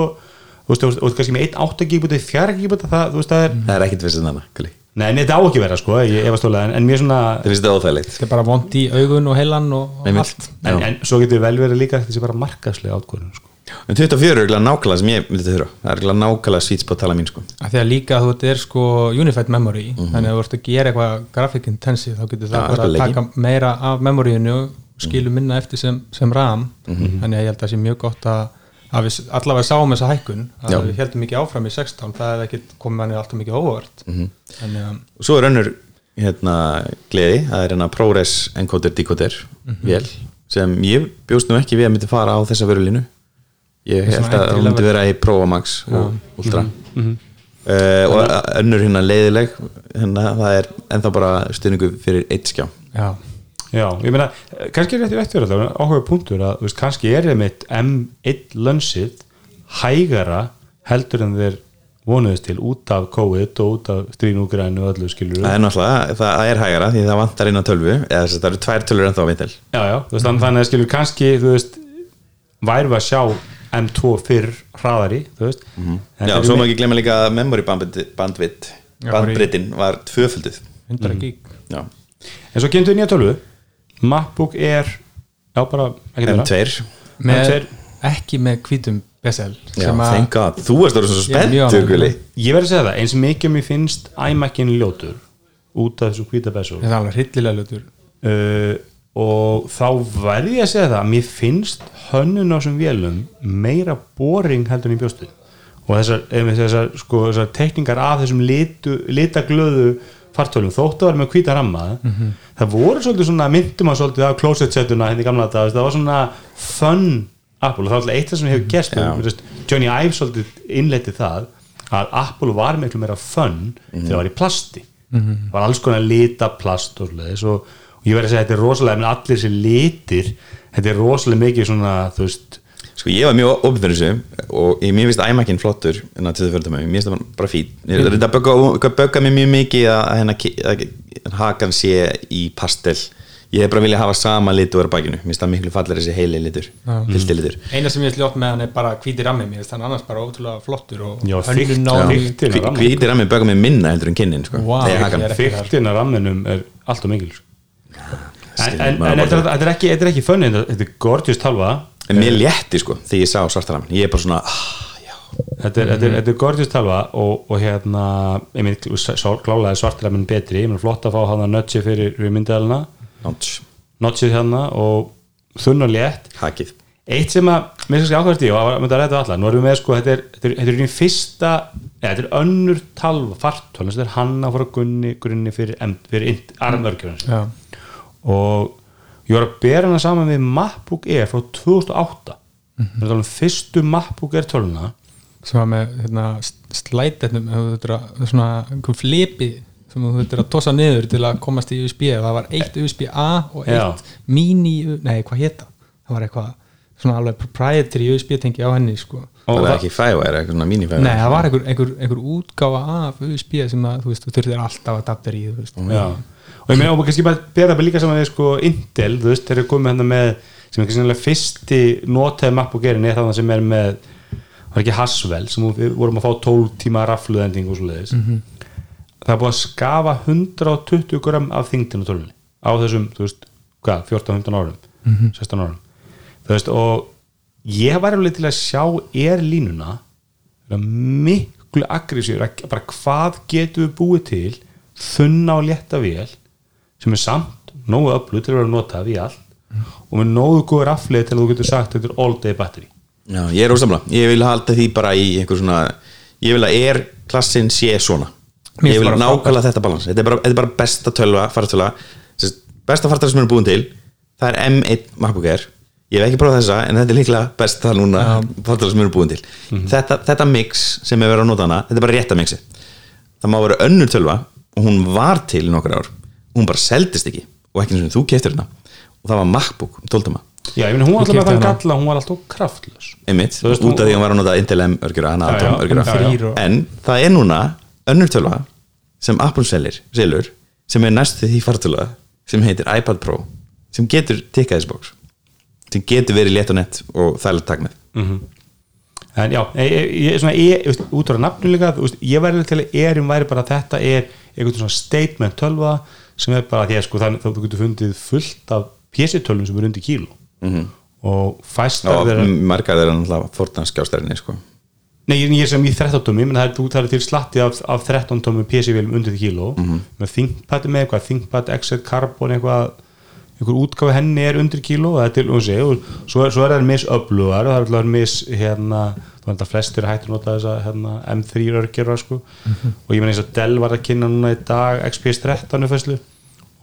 þú veist, þú veist, kannski með 1 8 gigabúti 4 gigabúti, það, þú veist, það er það er ekkit vissið þannig, Kali nei, nei, þetta á ekki vera, sko, ég efast tólega en, en mér svona, það finnst þetta óþægilegt? Þetta er bara vond í augun og heilan og, og Einmitt. allt. En, en svo getur vel verið líka þessi bara markaðslega átkvörðun, sko. En 24 er eiginlega nákvæmlega sem ég myndi þurfa það er eiginlega nákvæmlega sweet spot tala mín sko. Af því að líka þú veit, er sko unified memory þannig að þú ert að gera eitthvað graphic intensive þá getur það Já, bara að eitthvað taka meira af memoryinu og skilur minna eftir sem, sem RAM. Þannig að ég held að það sé mjög gott að, að við allavega sáum þessa hækkun að Já. við heldum ekki áfram í 16 það hefði ekki komið manni alltaf mikið óvart. Þannig að og svo er önnur hérna gleði, það er hérna ProRes encoder decoder vél sem ég bjóst nú ekki við að myndi fara á þessa vörulínu. Ég held að það myndi vera í Pro og Max og Ultra uh, og önnur hérna leiðileg hérna það er ennþá bara stuðningu fyrir eitt skjá. Já, Já, ég meina, kannski er þetta rétt fyrir þetta áhuga punktur að, þú veist, kannski er þeim M1 lönsið hægara heldur en þeir vonuðist til út af COVID og út af stríðnúgrænu og öllu skilur það er náttúrulega, það er hægara því það vantar inn á tölvu eða þess að það eru tvær tölvur ennþá á vitil Já, já, þú veist, þannig að skilur kannski, þú veist við að sjá M2 fyrr hraðari, þú veist. Mm Mhm. já, svo má ekki glemma líka að memory í- bandbreitin var tvöfölduð. 100 gig. Já, En svo kemur við nýja tölvu MacBook Air Já, bara, ekki meira. M2 með, M2. ekki með hvítum BSL já, sem að thank god, þú varst að vera svo. Gulli Ég verði að segja það, eins mikið mér finnst iMac-in ljótur út af þessu hvíta besu það er alveg hryllilega lutur uh, og þá verði ég að segja það að mér finnst hönnun á þessum vélum meira boring heldur en í bjóstu og þessar, þessar, sko, þessar tekningar af þessum litu, litaglöðu fartölum, þóttu vera með hvíta ramma. Það voru svolítið svona myndum að svolítið af closet setuna henni gamla þetta það var svona fun Apple og það var alltaf eitt það sem hefur þú veist, Johnny Ive svolítið innleiti það að Apple var miklu meira fun þegar það var í plasti. Var alls konar lita plast og og, ég verði að segja þetta er rosalega en allir þessi litir þetta er rosalega mikið svona þú veist Sko ég var mjög opið fyrir þessu og ég, finnst æmakinn flottur en að tíðu fyrir það mér finnst það bara fín ég er þetta að bögga, bögga mér mjög mikið að, að, hennar, að, hakan sé í pastel ég hef bara viljað hafa sama lit og vera á bakinu mér finnst það miklu fallir þessi heili litur pilti litur eina sem ég sljótt með hann er bara hvíti rammi mér finnst hann annars bara ótrúlega flottur. Til að mér bögga mér minna heldur en kinnin sko. Vá. Nei, hakan. Ég er ekki þar. fyrtin af ramminum er alltaf mikil sko. en, þetta er- ekki, þetta er ekki fönni þetta er gorgeous talva en mér létti sko þegar ég sá svartaramin ég er bara svona ah, þetta er, þetta er, þetta er gorgeous talva og, og hérna ég minn klálaði svartiraminn betri. Ég minn flott að fá hann að nötsi fyrir Notch. nötsið hérna og þunn og létt. Hakið. Eitt sem að, mér skal ákvæmst í og að mynda að ræða allar, nú erum við með sko þetta er, þetta er, þetta er í fyrsta, eða þetta er önnur talva, fartól, þetta er hanna frá gunni, grunni fyrir, fyrir armörgjörðans Já. og ég var að bera hana saman við MacBook Air frá 2008 Mhm. við erum að fyrstu MacBook Air töluna sem var með hérna, slætetnum svona einhver flipi sem þú þurftir að tossa niður til að komast í USB það var eitt USB-A og eitt Já. mini, nei hvað hétta það var eitthvað svona alveg proprietary USB tengi á henni sko og það er það, ekki fæværi, eitthvað svona mini-fæværi Nei, það var einhver, einhver, einhver útgáfa af USB sem að, þú veist, þú þurftir alltaf að adapter í, þú veist. já. Og ég meina og kannski bara bera það líka saman við sko Intel, þú veist, þeir eru komið hérna með sem er kannski sannlega fyrsti notaði MacBook Airin er það sem er með það var ekki Haswell sem við vorum að fá 12 tíma rafluðending og svo leiðis það er búið að skafa 120 gram af þingdinu tölunni á þessum, þú veist, hvað, 14-15 árum 16 árum. Þú veist, og ég var alveg til að sjá er línuna miklu aggressíður bara hvað getum við búið til þunna og létta vél sem er samt nógu öflug til að vera notað í allt og með nógu góður aflið til að þú getur sagt þetta er all day battery. Já, ég er ósamla, ég vil halda því bara í einhver svona, ég vil að er klassin sé svona, Mér ég vil nákvæmlega þetta balans, þetta er bara, þetta er bara besta tölva, fartöla, besta fartöla sem er búin til, það er M1 MacBook Air, ég hef ekki prófað þessa en þetta er líklega besta núna fartöla sem er búin til, þetta, þetta mix sem er verið að nota hana, þetta er bara rétta mixi það má vera önnur tölva og hún var til í nokkur ár, hún bara seldist ekki og ekki eins og þú keftir hérna og það var MacBook, 12 tuma Já, ég meina hún var alltaf með þann hana. galla hún var alltaf kraftlaus einmitt, Þú veist, út af hún- því að hann var að nota Intel M örgjura, já, Atom örgjura en það er núna önnur tölva sem Apple selir, selur sem er næstu því fartöla sem heitir iPad Pro sem getur tikkað þessi bóks sem getur verið létt og nett og þærlega takk með. En já, ég, ég, ég, svona, ég, veist, út á nafnu líka þú veist, ég væri til að erum væri bara að þetta er einhvern svona statement tölva sem er bara því að sko þannig þá þú getur fundið fullt af PC-tölvum sem er undir kíló. -hmm. og fæstar og þeirra margar þeirra náttúrulega fortanskjástærinni sko. Nei, ég, er sem í 13 tómi, menn það er, er til slatti af, af 13 tómi PC-vélum undir því kíló með ThinkPad með eitthvað, ThinkPad XL Carbon eitthvað, einhver útgáfi henni er undir kíló, það er til, og sé og svo er, svo er það misöflugar og það er alltaf mis, hérna, veist að flestir hættur nota þessa, hérna, M3 örgjörra sko, og ég menn eins og Dell var að kynna núna í dag XPS 13 uppfæslu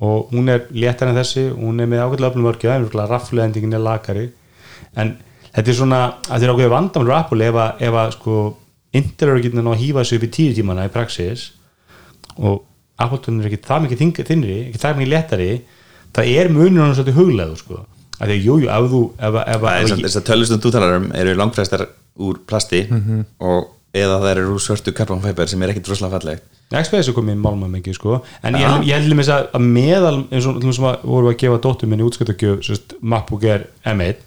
og hún er léttar en þessi, hún er með ágætlega öflum en rafleðendingin er lakari. En þetta er svona að þetta er ákveðið vandamál á Apple ef að, ef að sko Intel eru ekki að hýfa sig upp í tíu tímana í praxis og Apple er ekki það mikið þing- þynnri ekki það mikið léttari það er munur hann svolítið huglegur sko. Að því að jújú, jú, ef þú ef, að- ef, að- ef, þess að tölvustum þú talar um eru langfræstar úr plasti og eða það eru svörtu karbonfæber sem er ekkit droslega fallegt XPS er komið í málma mikið sko. En ég, held- ég heldur mér að meðal eins og til sem að vorum við að gefa dóttur minni útskjöldagjöf MacBook Air M1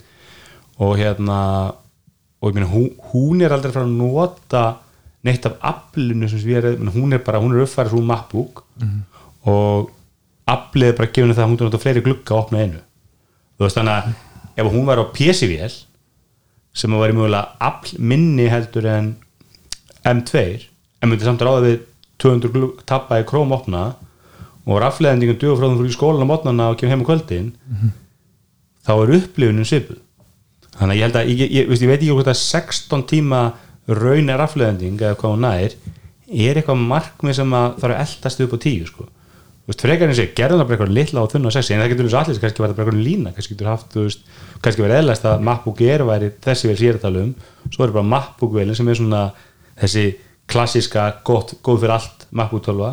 og hérna og ég meina hún, hún er aldrei fara að nota neitt af aflinu sem við erum, hún er bara, hún er uppfærið úr MacBook. Og aflið er bara að gefa henni það að hún er nota fleiri glugga að opna einu. Þú veist þannig að ef hún var á PC-vél sem að væri mögulega afl minni heldur en M2 en myndi samt ráða við 200 glugg tappa í króm opna og rafleðendingum duga frá fyrir skólan á mótnana og kemur heim á kvöldin þá er upplifunin svipuð. Þannig að ég held að, ég, ég, veist, ég veit ekki hvort að 16 tíma raun er rafleðending eða hvað hún nær er eitthvað markmið sem að þarf að eldast upp á tíu sko. Veist, frekar eins og ég gerði það bara eitthvað litla og þunna og sexi en það getur og allir, kannski var það bara eitthvað lína kannski getur haft, veist, kannski verið eðlæst að MacBook Air væri þessi vel sér að tala um svo er bara MacBook velin sem er svona þessi klassíska, gott, góð fyrir allt MacBook 12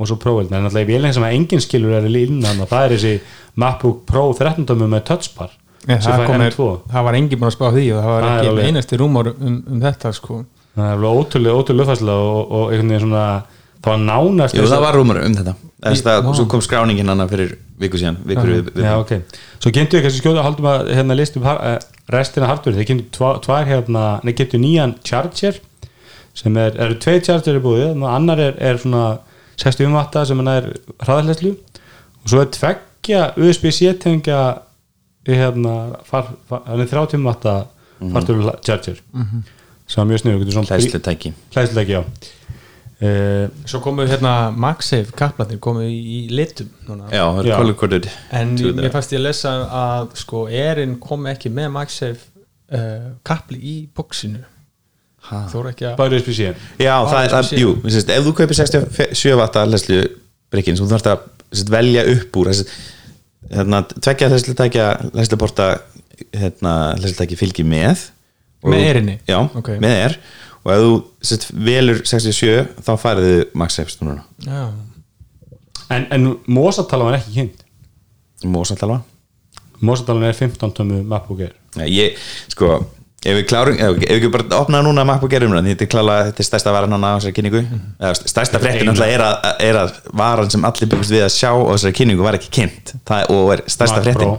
og svo Pro en náttúrulega í vélinn sem að enginn skilur er innan og það er þessi MacBook Pro 13 dömu með touchbar Ég, sem það, M2 það var engin búin að spá því og það var Það ekki alveg- einasti rúmor um, um þetta sko. Það er alveg ótrúlega, ótrúlega uppfærsla og, og einhvern veginn svona það var nánast Jú, það var rúmur um þetta. Þess að Vá. svo kom skráningin hana fyrir viku síðan vikur við, við, Já, ok. Svo kynntu við kannski skjóta haldum að hérna listu uh, restina hardware, þeir kynntu tva, tvær hérna, nei kynntu nýjan charger sem er, eru tvei charger í búið annar er, er svona 60 watta sem hann er hraðarleyslu og svo er tveggja USB-C tengja í hérna far, far, hann er 30 watta fartur charger sem er mjög sniður hlæslutæki hlæðsluleiki, já. Uh, Svo komu hérna MagSafe kaplandir komu í, í litum núna. Já, það er coded. En mér fannst ég að lesa að sko Erin kom ekki með MagSafe uh, kapli í bóksinu Voru ekki að bara USB-C Já, það er, það, jú, sést, ef þú kaupir 67 vatta hlæslu breykin, þú þarfst að sést, velja upp úr hérna, tvekja hlæslutækja hlæsluporta hérna, hlæslutæki fylgir með. Og- Með Erinni? Já, Ok. með er. Og ef þú sést, velur 67 þá færðu MagSafe snúruna Já, en, en Mosatalan var ekki kynnt. Mósatalva Mosatalan er 15 tómu MacBook Air. Nei, ég, sko ef við klárum, ef, við ekki bara opnaði núna MacBook Air umræðan, þetta er klála þetta er stærsta varan á þessari kynningu. Eða, stærsta Eina. náttúrulega er að, er að varan sem allir byggust við að sjá á þessari kynningu var ekki kynnt. Það, og er stærsta Pro.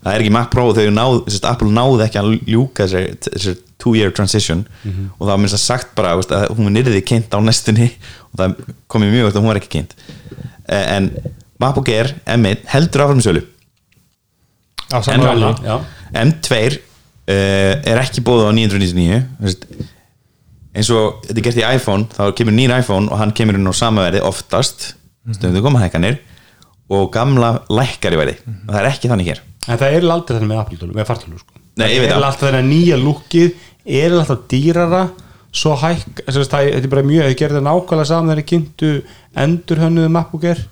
það er ekki Mac Pro þau náð, sérst, Apple náði ekki að ljúka þessari, two year transition. Og það var minnst að sagt bara veist, að hún nýrði kynnt á næstunni. Og það komið mjög veist að hún var ekki kynnt. Eh, en MacBook Air M1 heldur áfram í sölu. Á En saman hana, verði. Já. M2 uh, er ekki bóðið á 999 þú veist, eins og þetta er gert í iPhone þá kemur nýr iPhone og hann kemur inn á sama verði oftast. Stundum koma hækkanir. Og gamla lækkar í verði. Og það er ekki þannig hér. En það er aldrei þannig með Apple-tölu, með fartölu sko. Það er alltaf þannig að nýja lukkið er alltaf dýrara svo hækk, þetta er bara mjög þau gerði nákvæmlega saman þegar þeir kynntu endur hönnuðu MacBook Air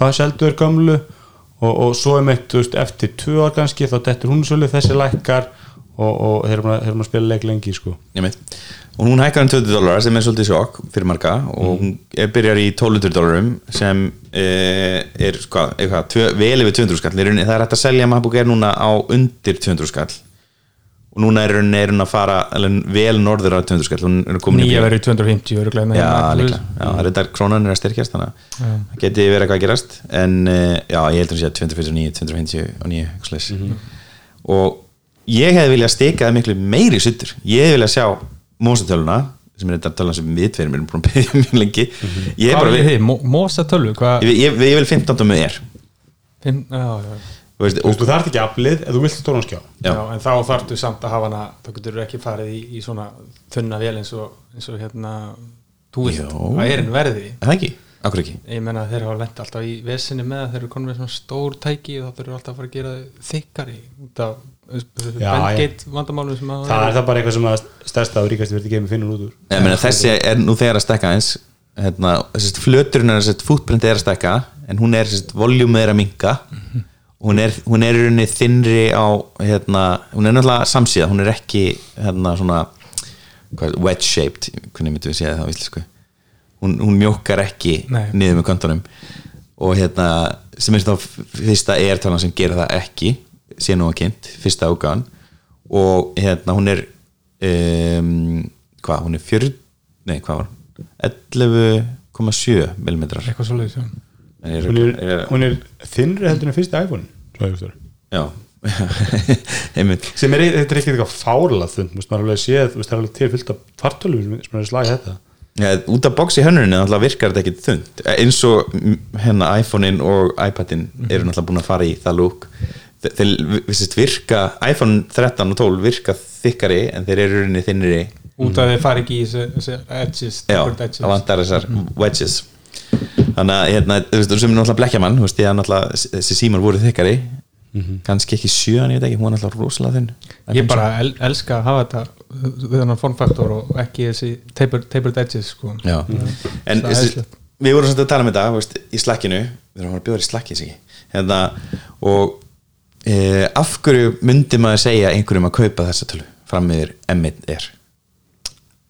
það seldu er gömlu og, og svo er meitt, eftir tvö ár kannski þá dettur hún sölu þessi lækkar og, og þeir eru að- spila leik lengi sko. Og hún hækkar um 20 dólar sem er svolítið sjokk fyrir marga og hún er byrjar í 1200 dólarum sem eh, er sko, eitthvað, tvö, vel yfir 200 skall Í rauninni, það er hægt að selja MacBook Air núna á undir 200 skall. Og núna er hún, er hún að fara alveg vel norður á 200 skall. Hún er Nýja verið 250 örugglega með Já, Plus. já, það er þetta krónan er að styrkjast þannig að það geti verið eitthvað að gerast. En uh, já, ég heldur að sé að 249, 259 eitthvað slags og ég hefði viljað stika það miklu meiri suttur, ég hefði viljað sjá mósatöluna, sem er þetta töluna sem við tverum erum búin að byggja mjög lengi ég, er Hvað við, þið? Mo- Mosa tölvu? Hvað? ég, ég, ég vil 15 með er Fimm- Já, já þú veist, Þú og, þú þarft ekki aflið ef þú vilt stóran skjá Já. Já, en þá þarftu samt að hafa hana þá getur þú ekki farið í, í svona þunna vel eins og, eins og hérna þú veist, Jó. það er en verði er það ekki, akkur ekki ég menna að þeir hafa lent alltaf í vesinni með að þeir eru konum með svona stór tæki og þá þurfur alltaf að fara að gera þau þykkari út af bandgate vandamálum sem að það er það bara eitthvað sem að stærsta og ríkasti verði geimi finnur út úr. Ég meina, þessi er nú þegar að stekka eins hérna, flöturinn er þessi fútprint er að stekka en hún er voljúmið er að minka hún er, hún er í rauninni þinnri á hérna, hún er náttúrulega samsíða hún er ekki hérna svona hvað, wedge shaped, hvernig myndum við segja það á íslensku? Hún, hún mjókar ekki Nei. niður með kontunum og hérna sem er þá fyrsta airtalan sem gerir það ekki sé nú að kynnt, fyrsta ágáðan. Og hérna hún er um, hvað, hún er fjör nei, hvað var hún? 11,7 mm eitthvað svolítið sem hún er, hún er þinnri heldur en fyrsti iPhone svo já. *laughs* Sem er, þetta er ekki eitthvað fárlega þund maður er alveg séð, þú veist, það er alveg til fullt af fartölu sem sem er að slagi þetta. Já, út af boxi hönnurinn náttúrulega virkar þetta ekki þund eins og hérna iPhone-in og iPad-in eru náttúrulega búin að fara í það lúk þeir vissist, virka iPhone 13 og 12 virka þykkari en þeir eru rauninni þinnri út af þeir fari ekki í þessi edges, já, það vantar þessar wedges. Þannig að hérna, þú veist, sem er náttúrulega blekkja mann, þú veist, ég að náttúrulega þessi símar voru þykkari. Kannski ekki sjöan, ég veit ekki, hún var náttúrulega rosalega þinn ég bara el, elska að hafa þetta við þennan formfaktor og ekki þessi tapered, tapered edges sko. Já, en Það er þessi, við vorum svolítið að tala um þetta veist, í slakkinu, við erum að bjóða í slakki. Hérna, og e, af hverju myndi maður segja einhverjum að kaupa þessa tölu? Fram meður M1 er.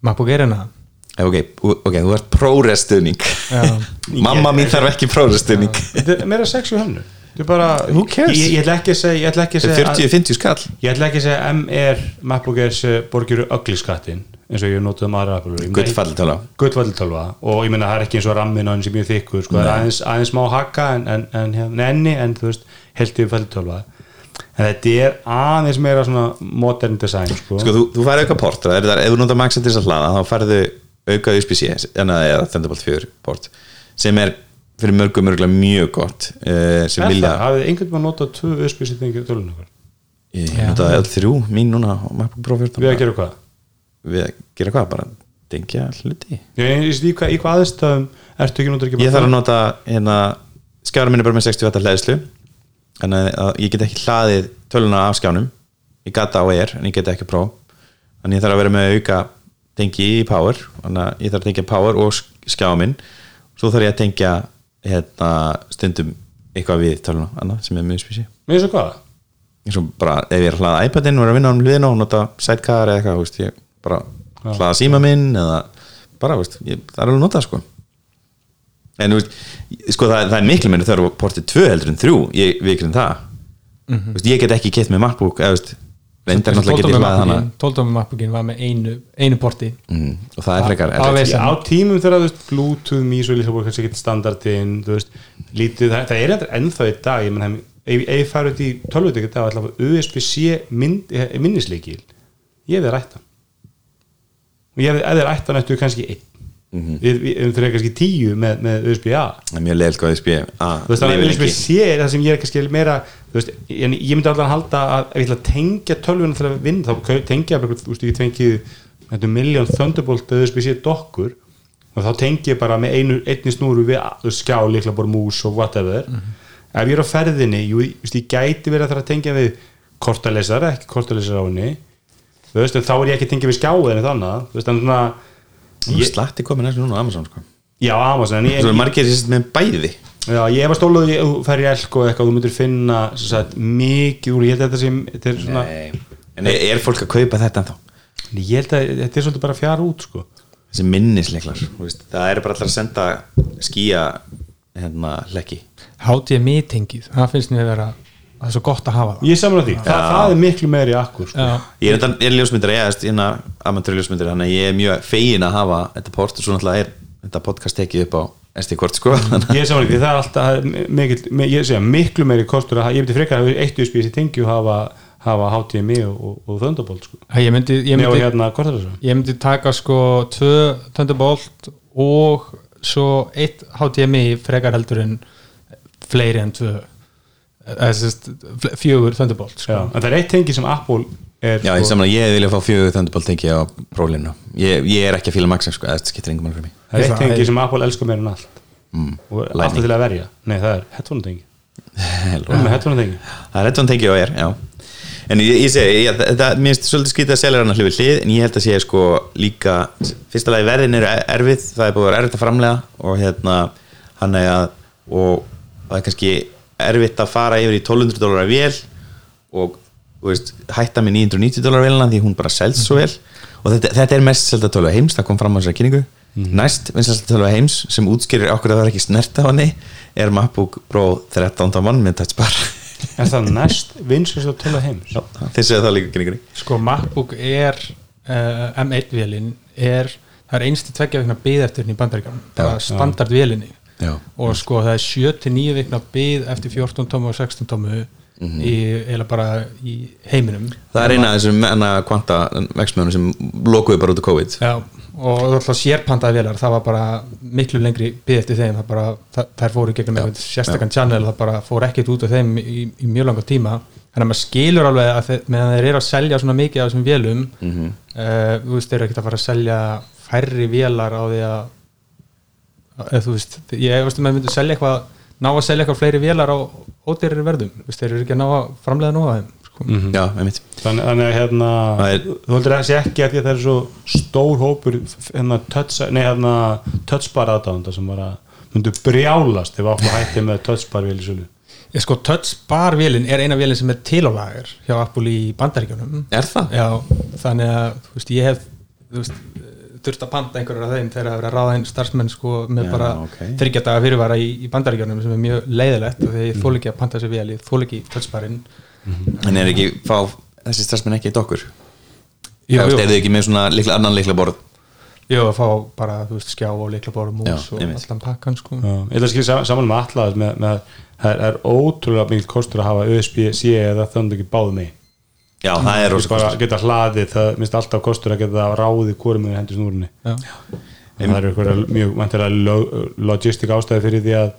MacBook Air hérna Eh, ok, ok, þú ert prórestuðning Já. *laughs* mamma mín þarf ekki prórestuðning þetta er meira sex við hennu Þetta er bara, Who cares? Ég, ég ætla ekki að segja Ég ætla ekki að segja að- 40-50 skall. Ég ætla ekki að segja MR MacBook Airs eh, borgiru ögli skattin eins og ég notuð um aðra Gullfalli tölva og ég meina það er ekki eins og rammin á henni sem mjög þykkur sko, það er aðeins, aðeins má hakka en, en, en hérna, enni en þú veist held yfir falli tölva en þetta er aðeins meira svona modern design sko. sko, þú, þú færði auka port það það ef þú notar Maxa til þess að hlaða þá færðu auka USB-C en það er Thunderbolt 4 port sem er fyrir mörgum mörgulega mjög gott uh, sem Er vilja það, hafið einhvern veginn notað tvö USB-sittingi tölunum ykkur? ég notaði öll þrjú mín núna á MacBook Pro 14 Við að gera hvað? við að gera hvað, bara dengja hluti Ég veist í hvað, í hvað aðstæðum ertu ekki bara ég þarf að nota hérna skjára minni bara með 60 watt hlæðslu þannig að ég get ekki hlaðið töluna af skjánum. Ég gata á er en ég get ekki pró þannig ég þarf að vera með auka tengi í power. Þannig að ég þarf að tengja power og skjá minn svo þarf ég að tengja hérna, stundum eitthvað við töluna annað sem er með USB-C Með þessu hvað? eins og bara ef ég er að hlaða iPadin og er að vinna á um hliðina og nota sidecar eða eitthvað ég bara hlaða síma minn eða bara, ég, það er alveg að nota það, sko en þú veist, sko það, það er miklu meina þegar portið 2 heldur en 3 ég vikrin það. Mhm. þú veist, ég get ekki kett með MacBook 12 mappbookin var með einu, einu porti. Mm, og það er frekar á tímum þegar þú veist Bluetooth, MIS og líka kannski ekki veist, lítið, það, það er ennþá í dag, ég menn ef ef ég fari út í tölvutik í dag og ætla að fá USB-C mynd, eh, minnisleikil. Ég hefði rætt hann. Og ég hefði, ef þið rætt hann eftir kannski einn við, við, við fyrir kannski tíu með, með USB-A það er mjög leiðilegt hvað USB þú veist, þannig að USB-C er það sem ég er kannski meira veist, ég myndi alltaf að halda að ef ég ætla að tengja tölvuna til að vinna þá tengja ég bara, þú veist, ég tengið miljón Thunderbolt eða USB-C dokkur og þá tengi ég bara með einu, einni snúru við skjá, líkla bara mús og whatever. Ef ég er á ferðinni, jú, veist, ég gæti verið að það að tengja við kortalesara, ekki kortalesara á henni. Þá er ég ekki að tengja við skjáið en þannig, þú slatti komið næstu núna á Amazon sko. já, Amazon, en ég, svo er margir sérst með bæði Já, ég var stóluð að þú fer í elk og eitthvað þú myndir finna sem sagt, mikið úr, ég held að þetta sem þetta er svona, Nei. en er, er fólk að kaupa þetta ennþá? ég held að þetta er svolítið bara fjara út sko. þessi minnisleiklar þú veist, það er bara allar að senda skýja hérna lekki HDMI tengið, það finnst mér vera það er svo gott að hafa það. Ég samar því, Þa, það er miklu meiri akkur sko. Ég er, þetta, ég er ljósmyndir, ég er hérna amatúri ljósmyndir, þannig að ég er mjög fegin að hafa þetta port. Og svo náttúrulega er þetta podcast tekið upp á SD-kort sko þannig að- ég samar því, *laughs* það er alltaf það er mikil, mi- ég segja, miklu meiri kostur að, ég myndi frekar að eitt USB í tengju hafa, hafa HDMI og, og, og Thunderbolt sko. ég myndi, ég og myndi, hérna, ég myndi taka sko tvö Thunderbolt og svo eitt HDMI frekar heldur en fleiri en tvö fjögur Thunderbolt Já, sko. en það er eitt tengi sem Apple er já, ég saman að ég vilja fá fjögur Thunderbolt tengi á prólinu ég, ég er ekki að fíla Maxa sko, það skiptir engum alveg fyrir mig. Það er eitt Það tengi er- sem Apple elskar meira en allt. Mm. og er alltaf til að verja. Nei, það er headphone tengi. *laughs* Headphone það er þetta tengi og er, já. En ég, ég segi, ég, þetta mér finnst svolítið skrítið að selja hann hlifið hlið, en ég held að sé sko líka, fyrsta lagi verðin eru erfið, það er búið að vera erfitt að framlega og hérna, hann er að og það er kannski erfitt að fara yfir í 1200 dólar vél og þú veist, hætta með 990 dólar vélina því hún bara selst svo vel. Og þetta, þetta er mest selta tölva heims, það kom fram á þessari kynningu. Næst vinsast tölva heims sem útskýrir okkur að það er ekki snert á henni er MacBook Pro 13. mann með touchbar *laughs* Er það næst vinsast að tala heims? Já, þeir segja það líka kynningunni. Sko MacBook er uh, M1 vélin er það er einstu tveggja vikna byð eftir henni í bandaríkjum bara standard vélinni Já. og sko það er 7-9 vikna byð eftir 14 tómu og 16 tómu í, eða bara í heiminum. Það er eina af þessum menna kvanta vexmjónum sem lokuðu bara út á COVID. Já, og alltaf sérpantaði vélar. Það var bara miklu lengri byð eftir þeim. Það bara, það, þær fóru gegnum einhvern sérstakann channel, það bara fór ekkert út af þeim í, í mjög langa tíma. Þannig að maður skilur alveg að þeir, meðan þeir eru að selja svona mikið af þessum vélum mm þú veist, þeir eru ekkert að fara að selja færri vélar á því að eða þú veist, ég veist um að myndu selja eitthvað ná að selja eitthvað fleiri vélar á ódýrari verðum, þú veist, þeir eru ekki að ná að framlega nú að þeim sko. Já, einmitt. Þannig, þannig að hérna Það er- þú heldur að það sé ekki að það er svo stór hópur hérna touch, nei hérna touchbar aðdánda sem var að myndu brjálast ef Apple hætti með touchbar vél í sölu. Ég sko, Touch Bar vélin er eina vélin sem er tilálagur hjá Apple í bandaríkjunum. Er það? Já, þannig að þú veist, ég hef þú veist, þurft að panta einhverjar af þeim þegar það er að ráða einn starfsmenn sko með Já, bara ok. þryggja daga fyrirvara í, í bandaríkjörnum sem er mjög leiðilegt og þegar ég þól ekki að panta sér vel ég þól ekki touchbarinn. En er ekki, fá þessi starfsmenn ekki eitt okkur? Jú, Jú, er þið ekki með svona líkla, annan líkla borð? Jú, að fá bara, þú veist, skjá og leiklaborð mús Já, og allan pakkan sko. Já, ég ætla að skilja saman, með alla með, með, það er, ótrúlega mikil kostur að hafa USB-C eða þannig ekki báðu mig já, það er rosa bara kostur. geta hlaðið, það minnst alltaf kostur að geta ráðið hvori með hendur snúrunni. Já, það eru eitthvað mjög vantilega lo, logistik ástæði fyrir því að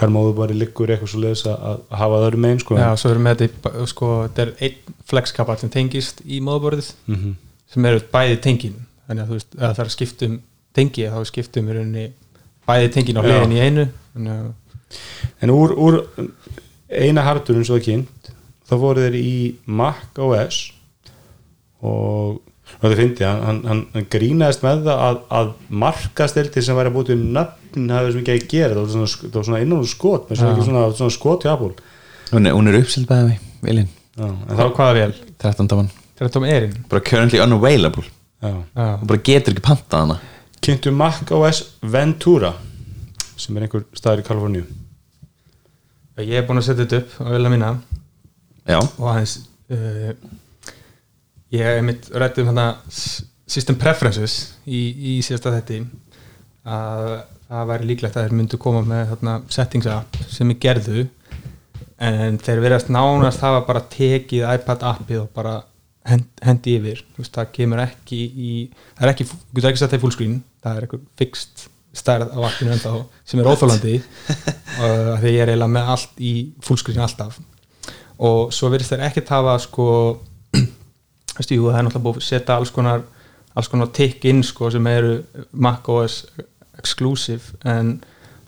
hver móðu bara liggur eitthvað svo leiðis að, hafa það öðru megin sko. Já svo erum við þetta, sko, þetta er einn flexkapall sem tengist í móðborðið Mhm. sem eru bæði tengin. Þannig að þú veist, að það er að skiptum tengi þá skiptum í rauninni bæði tengin á hliðin í einu. En úr, úr eina hardurinn svo kynnt þá voru þeir í Mac OS og og það fyndi, hann, hann, hann, hann grínaðist með það að, að markasteltir sem væri að búið til nöfn hafði sem ekki að gera. Það var svona, það var svona innan úr skot svona, svona, svona skot hjá Apple hún er, hún er uppsild bæði en þá þá, hvaða vel, 13 daman, þetta er Tom Erin bara currently unavailable. Já. Já, og bara getur ekki pantað hana. Kynntu Mac OS Ventura sem er einhver staður í Kaliforníu. Ég er búin að setja þetta upp á vilja mína já, og aðeins uh, ég hef mitt rætt um system preferences í, í síðasta þetti að það væri líklegt að þeir myndu koma með þarna, settings app sem er gerðu en þeir verðast nánast hafa bara tekið iPad appið og bara hend, hendi yfir. Veist, það kemur ekki í það er ekki, þú getur ekki sett það í fullscreen það er eitthvað fixt stærð á appinu ennþá sem er óþólandi *laughs* því ég er eiginlega með allt í fullscreen alltaf og svo verðist þeir ekkert hafa sko *clears throat* veistu, jú, það er náttúrulega búið að setja alls konar alls konar tikk inn sko sem eru macOS exclusive. En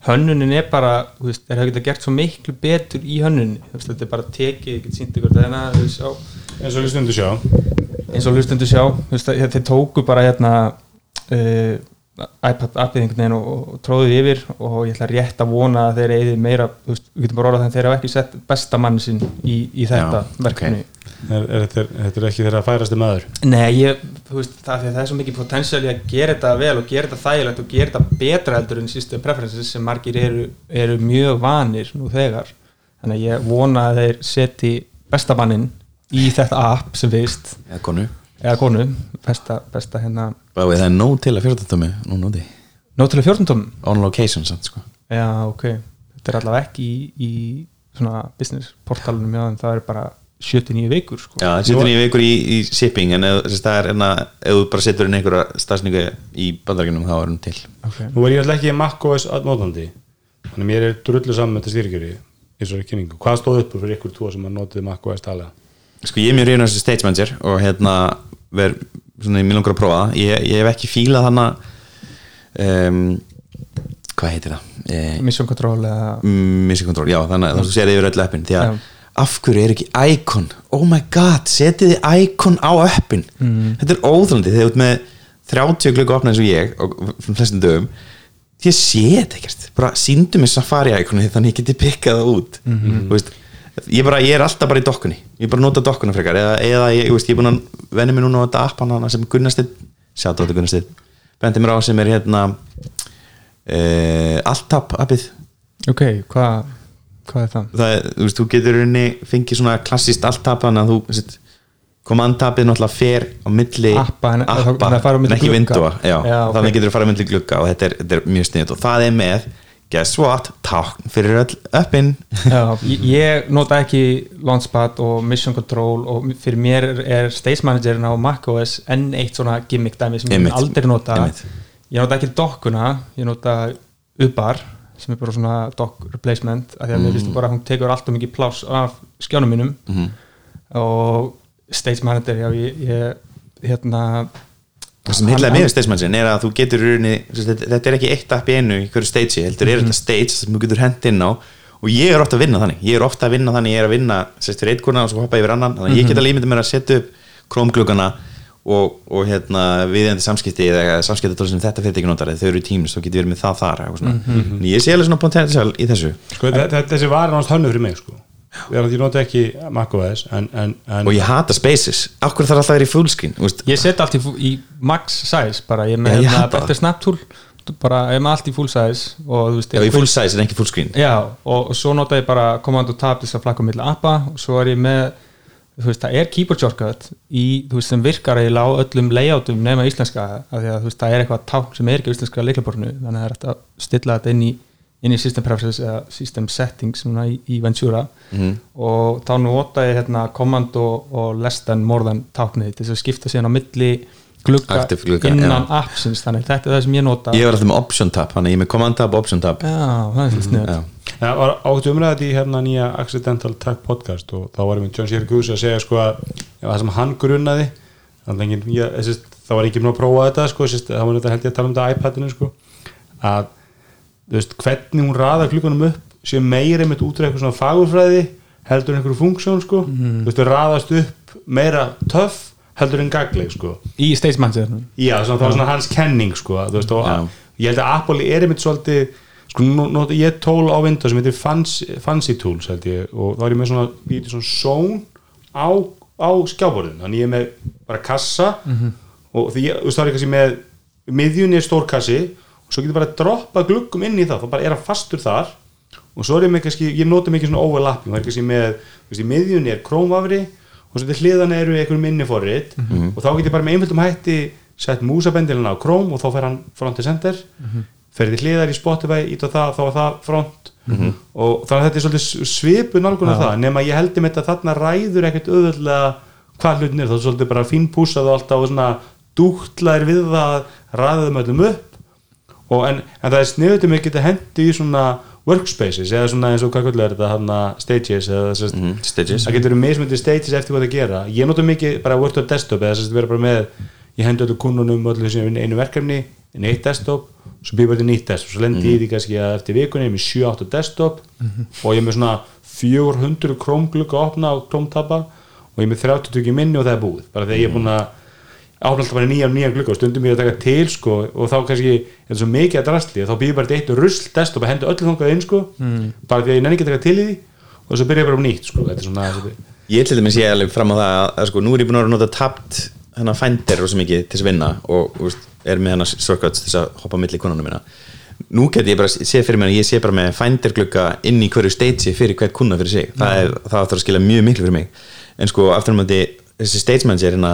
hönnunin er bara þú veist, þeir hafa getað gert svo miklu betur í hönnunin, þetta er bara tekið ég get sínt ykkur þetta þú veist, eins og hlustundu sjá. Eins og hlustundu sjá þú veist, þeir tóku bara hérna uh, iPad appið einhvern veginn og, og tróðið yfir og ég ætla rétt að vona að þeir eigi meira, þú veist, við getum bara orðað þannig að þeir hafa ekki sett besta mann sinn í, í þetta Já, verkefni. Er, er, þetta, er, þetta er ekki þeirra færasti maður? Nei, ég, þú veist, það, það er svo mikið potensial í að gera þetta vel og gera þetta þægilegt og gera þetta betra heldur en system preferences sem margir eru, eru mjög vanir nú þegar. Þannig að ég vona að þeir seti bestamannin í þetta app sem veist, eða konu. Eða konu besta, besta hérna bæði það er nóg til að 14 tómi nú nóti, Nótilega 14 tómum? on location samt sko Já, ok, þetta er allavega ekki í, í svona business portalunum já, en það er bara 79 vikur sko. Já, það setur nýja vikur í, í shipping en ef, þess, það er enna, ef þú bara setur inn einhverja stafsningu í bandarækjunum þá er hún til okay. nú er ég alltaf ekki MacOS mótandi þannig að mér er drullu saman með þetta styrkjöri í svo kynningu, hvað stóð upp úr fyrir ykkur tvo sem að notið MacOS talega Sko ég er mjög reyna þessu stage manager og hérna verð svona í mjög langar að prófa það ég, ég hef ekki fílað hana um, hvað heitir það? Eh, Mission Control eða Mission Control, já, þannig að þú sér yfir öll appin því að Já. af hverju er ekki icon oh my god, setið þið icon á appin Mm. þetta er óþólandi þegar ert með 30 glögg opnað eins og ég og flestum dögum því að sé þetta ekkert bara síndu mig safari iconi þannig að ég geti pikkað það út Mhm. þú veist, ég, bara, ég er alltaf bara í dokkunni. Ég bara nota dokkuna frekar. Eða, eða ég, ég, veist, ég er búin að venni mig núna á þetta app hana sem Gunnarstid, sjá þetta Gunnarstid bendi mér á sem er hérna uh, Alltap appið. Ok, hvað hva er það? það, er, þú veist, þú getur rauninni fengið svona klassist alltap að þú veist, komandtapið náttúrulega fer á milli Appa, en- appa að á milli en ekki vindua þannig getur þú fara á milli glugga og þetta er, þetta er mjög sniðt og það er með guess what, tákn fyrir öll uppin Já, ég, nota ekki Launchpad og Mission Control og fyrir mér er, Stage Managerin á macOS enn eitt svona gimmick dæmi sem ég aldrei nota Einmitt. ég nota ekki dokkuna, ég nota Ubar sem er bara svona dock replacement af því að Mm. mér finnst bara að hún tekur alltaf mikið pláss af skjánum mínum Mhm. og Stage Manager, já, ég, ég hérna það sem heitlega með stagemansin er að þú getur rauninni, þetta, er ekki eitt app í einu í hverju stage, heldur er þetta stage sem þú getur hent inn á. Og ég er ofta að vinna þannig. Ég er ofta að vinna þannig, ég er að vinna sérst fyrir konar og svo hoppa yfir annan, þannig að ég get alveg ímyndið mér að setja upp krómglugana og, og hérna viðendi samskipti eða samskipti sem þetta fyrirtæki notar, þau eru í Teams þá getur verið með það þar, eitthvað svona. En ég sé alveg svona potential í þessu. Sko, þessi var náttúrulega hönnu fyrir mig sko. Ég, ég nota ekki macOS en, en, en og ég hata spaces, okkur þarf alltaf að vera í veist, ég set allt í, í max size bara, ég með hérna hata það. better snap tool bara, ég með allt í full size og þú veist, já, í full size en ekki fullscreen Já, og, og svo nota ég bara command og tab til þess að flakka á milli appa og svo er ég með, þú veist, það er keyboard shortcut í, þú veist, sem virkar eiginlega á öllum layoutum nema íslenska af því að þú veist, það er eitthvað tákn sem er ekki íslenska leiklaborinu, þannig að það er að stilla þetta inn í, inn í system preferences eða system settings í, í Ventura. Og þá nota ég hérna command og, og less than more than táknið til þess að skipta síðan á milli glugga glugga, innan já. appsins, þannig þetta er það sem ég nota. Ég var alltaf með option tab, þannig að ég er með command tab, option tab. Já, það er svolítið já, sniðut Það var áttu umræðið í hérna nýja Accidental Tech podcast og þá var ég með John Syracuse að segja sko að það sem hann grunnaði þannig engin, ég, sést, það var ekki mér að prófa þetta sko, sést, það var þetta held ég að tala um þetta iPadinu sko, að veist, hvernig hún raða klukkanum upp sé meira með út úr eitthvað svona fagurfræði heldur einhverju funksjón sko. Þú veist, raðast upp meira töff heldur en gagleg sko. Í stage manager Já, svona, það var svona hans kenning sko, þú veist, og Já. ég held að Apple er einmitt svolítið sko, nú, nú, ég er tól á Windows sem heitir Fancy, fancy Tools held ég og þá er ég með svona, ég heitir svona zone á, á skjáborðin þannig ég er með bara kassa og því ég, þú veist, þá er ég kannski með miðjunni er stór kassi og svo getur bara að droppa gluggum inn í það, þá bara er hann fastur þar. Og svo er ég með kannski, ég nota mikið svona overlapping, það er kannski með í miðjunni er krómvafri og svo til hliðan eru einhverjum minniforrit og þá get ég bara með einföldum hætti sett músabendilina á króm og þá fer hann front to center. Fer til hliðar í Spotify, ít á það, þá er það front. Og þannig að þetta er svolítið svipu nálgun af það, nema ég heldur með þetta þarna ræður ekkert auðvöldlega hvað hlutin er, þá er svolítið bara fínpúsað og alltaf og svona dúktlaðir við það ræðum öllum upp. og en, en það er sniðut um að geta hendi í svona workspaces eða svona eins og hvað kvöldur er þetta hana, stages eða sest, Mhm, stages. það getur mismöndi stages eftir hvað það gera. Ég nota mikið bara Word on desktop eða sest, vera bara með ég hendi öllu kunnunum einu verkefni inn í eitt desktop svo býr bara til nýtt desktop. Svo lendi ég í því kannski að eftir vikunni ég er með 7-8 desktop og ég er með svona 400 Chrome glugga að opna og Chrome tabba og ég er með 30 tukki minni og það er búið. Bara þegar ég er búin að áfna alltaf bara nýja og nýja glugga og stundum ég að taka til sko og þá kannski er það svo mikið að drastli þá býr bara til eitt rusl desktop að henda öllu þangað inn sko bara því að ég nenni ekki að taka til í því og svo byrja ég bara um nýtt sko þetta er svona ég til dæmis ég alveg fram á það að, að sko, nú er ég búin að vera að nota tapt hennar fændir rosa mikið til þess að vinna og veist, er með hennar shortcuts til þess að hoppa milli konunum minna nú get ég bara sé fyrir mér að ég sé bara með fændirglugga inn í hverju stage fyrir hvert kuna fyrir sig. Það, er, það áttur að skilja mjög miklu fyrir mig. En sko aftur um að þessi stage manager hérna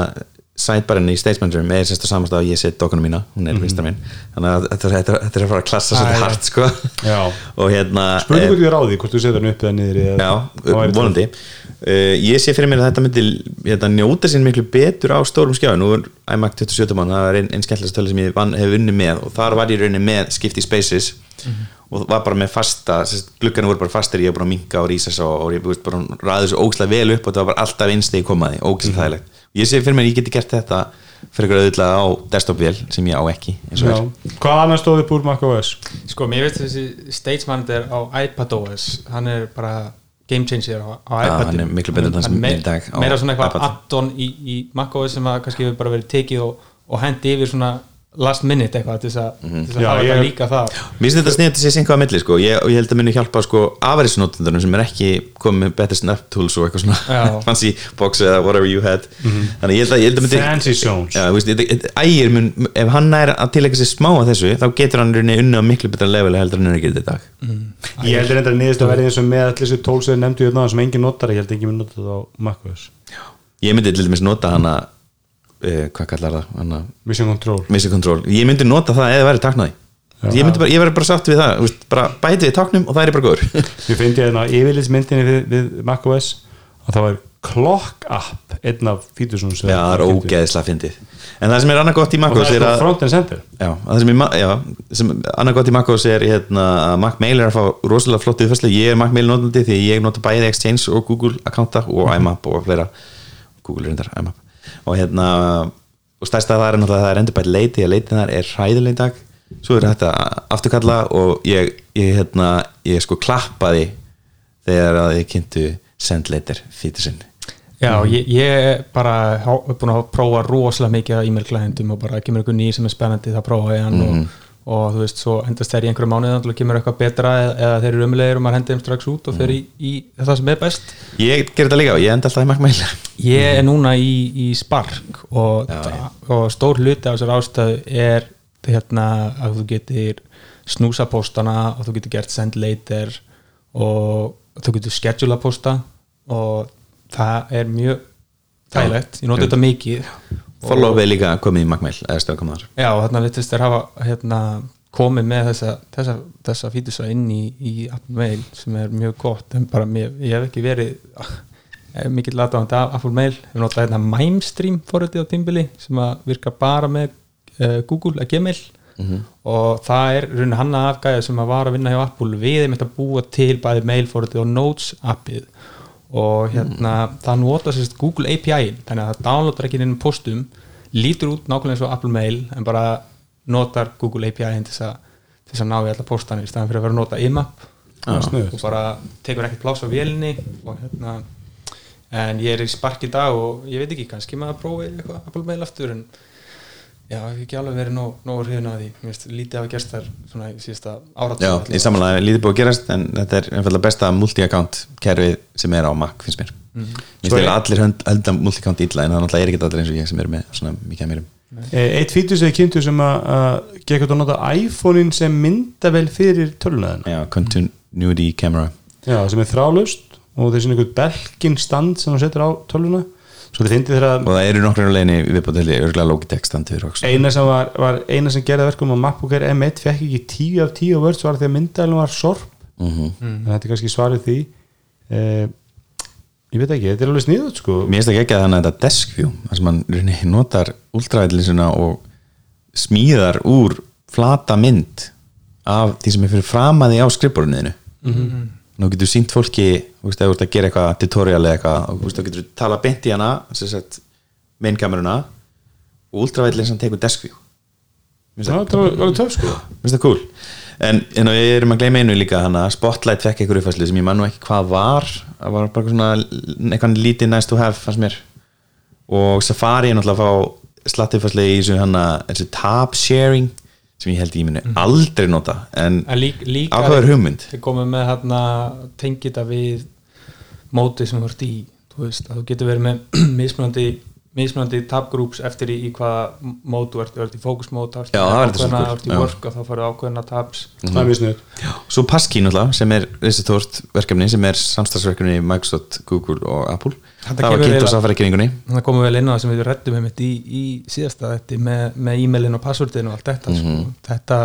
sidebarinn í Stage Manager með sérstu samastað að ég set dokkunum mína, hún er mm -hmm. minn þannig að þetta, þetta, þetta er að fara að klassa svolítið hart sko. *laughs* Og hérna spurning eh, hvort ég ráði hvort þú setur hann upp eða niður Já, það- vonandi. Uh, Ég sé fyrir mér að þetta myndi hérna, njóta sín miklu betur á stórum skjáin Nú er iMac 27 mann, það er einn ein skemmtilegast tölu sem ég vann, hef unni með. Og þar var ég rauninni með skipti spaces. Og var bara með fasta gluggarnir voru bara fastir, ég var bara að minka og rísa svo og ég veist, bara Ég sé fyrir mér ég geti gert þetta fyrir ykkur auðvitað á desktop-vél sem ég á ekki eins og Já. hvað annars stóði upp úr macOS Sko, mér veist þessi Stage Manager á iPadOS hann er bara game changer á, á iPad hann er miklu betur en það sem me, er í dag á meira svona eitthvað iPad. add-on í, í macOS sem að kannski hefur bara verið tekið og, og hendi yfir svona last minute eitthvað til þess að, að Já, hafa ég- þetta líka það Mér finnst þetta sniðið til að sé einhvað að milli sko. ég, og ég held að muni hjálpa sko, afærisnotendunum sem er ekki komið með better snap tools og eitthvað svona Já. *laughs* fancy box eða whatever you had. Þannig ég held að, ég held að myndi fancy zones. Þetta- þetta- ægir mun, ef hann er að tilægja sér smá að þessu þá getur hann á miklu betra level heldur en hann er ekki þetta í dag. Ég heldur reyndar að niðurstu að verði eins og með allir þessu tól sem þið nefndu hérna sem engin notar, ég held ekki með nota það á macOS ég myndi til dæmis nota hana uh, hvað kallar það, hana Mission Control. Mission Control, ég myndi nota það eða væri taknaði ég, myndi bara, ég væri bara sátt við það, þú veist, bara bæti við taknum og það er ég bara góður. *laughs* Ég fyndi hérna yfirlitsmyndinni við, við macOS og það var Clock App einn af fítusons Já, það er ógeðislega fyndið. En það sem er annað gott í og MacOS það er er að front and center. Já, það sem, er, ma- já, sem annað gott í MacOS er hérna, að Mac Mail er að fá rosalega flott uppfæslu ég er Mac Mail notandi því ég nota bæði Exchange og Google akkánta og *laughs* IMAP og fleira. Google er reyndar IMAP og hérna og stærsta það er náttúrulega að það er endur bæði leiti að leitin þar er hræðileg dag svo er þetta afturkalla og ég, ég, hérna, ég sko klappaði þegar að ég kynntu send later fítur sinn Já, ég, ég bara há- búin að prófa rosalega mikið e-mail klæðendum og bara kemur einhver nýr sem er spennandi þá prófa ég hann Mhm. og, og þú veist, svo endast þeir í einhverju mánuð og kemur eitthvað betra eða, eða þeir eru umlegir og maður hendur þeim strax út og fer í, í það sem er best. Ég ger þetta líka, ég enda alltaf í makkmæl Ég er núna í, í Spark og, og stór hluti af þessar ástöðu er hérna að þú getur snúsa póstana og þú getur gert send later og þú getur schedula pósta og það er mjög þægilegt, ég noti þetta mikið Follow við líka komið í makkmæl eða stöða koma þar. Já, og þarna vitist þér hafa hérna, komið með þessa, þessa, þessa fítusa inn í, í Apple Mail sem er mjög gott en bara mér, ég hef ekki verið eh, mikill aðdáðandi af Apple Mail. Við notaði hérna MimeStream fóröldið á tímbili sem að virka bara með uh, Google að Gmail. Og það er raunin hann að afgæða sem að var að vinna hjá Apple við erum að búa til bæði mail fóröldið og Notes appið og hérna það nota sérst Google API þannig að það downloadar ekki inn postum lítur út nákvæmlega eins og Apple Mail en bara notar Google API til þess að, til þess að ná í alla postanir í staðan fyrir að vera að nota IMAP sniðugt. og bara tekur ekkert pláss á vélinni og hérna en ég er í spark í dag og ég veit ekki kannski maður prófi eitthvað Apple Mail aftur en já, ég hef ekki alveg verið nóg, nóg hrifin að því, mér finnst lítið af gerst þar svona í síðasta áratug Já, ég. samanlega lítið búið að gerast en þetta er einfalda besta multi-account kerfið sem er á Mac, finnst mér. Mhm. Mér finnst allir hönd hölda multi-account illa en það náttúrulega er ekki allir eins og ég sem er með svona mikið að mérum Eh, Eitt fítur sem þið kynntu sem að, að gekk að nota iPhone-in sem myndavel fyrir tölunaðina Já, continuity camera. Já, sem er þrálust og þessi einhvern belgin stand sem það setur á töluna svo þið fyndið þegar að og það eru nokkrar á leiðinni viðbútið örgulega Logitech standur også eina sem var, var eina sem gerði verkum á MacBook Air M1 fekk ekki 10 af 10 vörd var því að myndalinn var sorp. Mhm. en þetta er kannski svarið því eh, ég veit ekki, þetta er alveg sniðut sko. Mér finnst ekki ekki að þannig að þetta desk view þar sem rauninni notar ultravætlisuna og smíðar úr flata mynd af því sem er fyrir framaði á skrifborunniðinu mm -hmm. Nú getur sínt fólki þú veist, ef þú ert að gera eitthvað tutorial eða eitthvað og þú veist, þá getur þú tala beint í hana sem sagt, mainkameruna og ultravætlisan tekur desk view. Mér finnst Já, það- var alveg töf sko. Mér finnst það cool. En, en við erum að gleyma einu líka hana, Spotlight fekk einhver uppfæslu sem ég man nú ekki hvað var. Það var bara svona eitthvað lítið nice to have fannst mér. Og Safari er náttúrulega að fá slatt uppfæslu í þessu, hana, þessu tab sharing sem ég held ég muni aldrei nota en lík, líka ákveður hugmynd. við komum með hérna tengið það við mótið sem þú ert í þú veist, að þú getur verið með *clears throat* mismunandi mismunandi tabgrúps eftir í, í hvaða mót þú ert, þú ert í fókusmót þú ert Já, það er þetta svo ákveðna, þú ert í Já. work og þá farið ákveðna tabs það mjög sniðut svo Passkey náttúrulega sem er þessi tórt verkefni sem er samstagsverkefni Microsoft, Google og Apple. Þetta það var kynnt á Safari-kynningunni það komum vel inn á það sem við rættum einmitt í, í síðasta þetta með, með e-mailin og passwordin og allt þetta Mhm. sko. þetta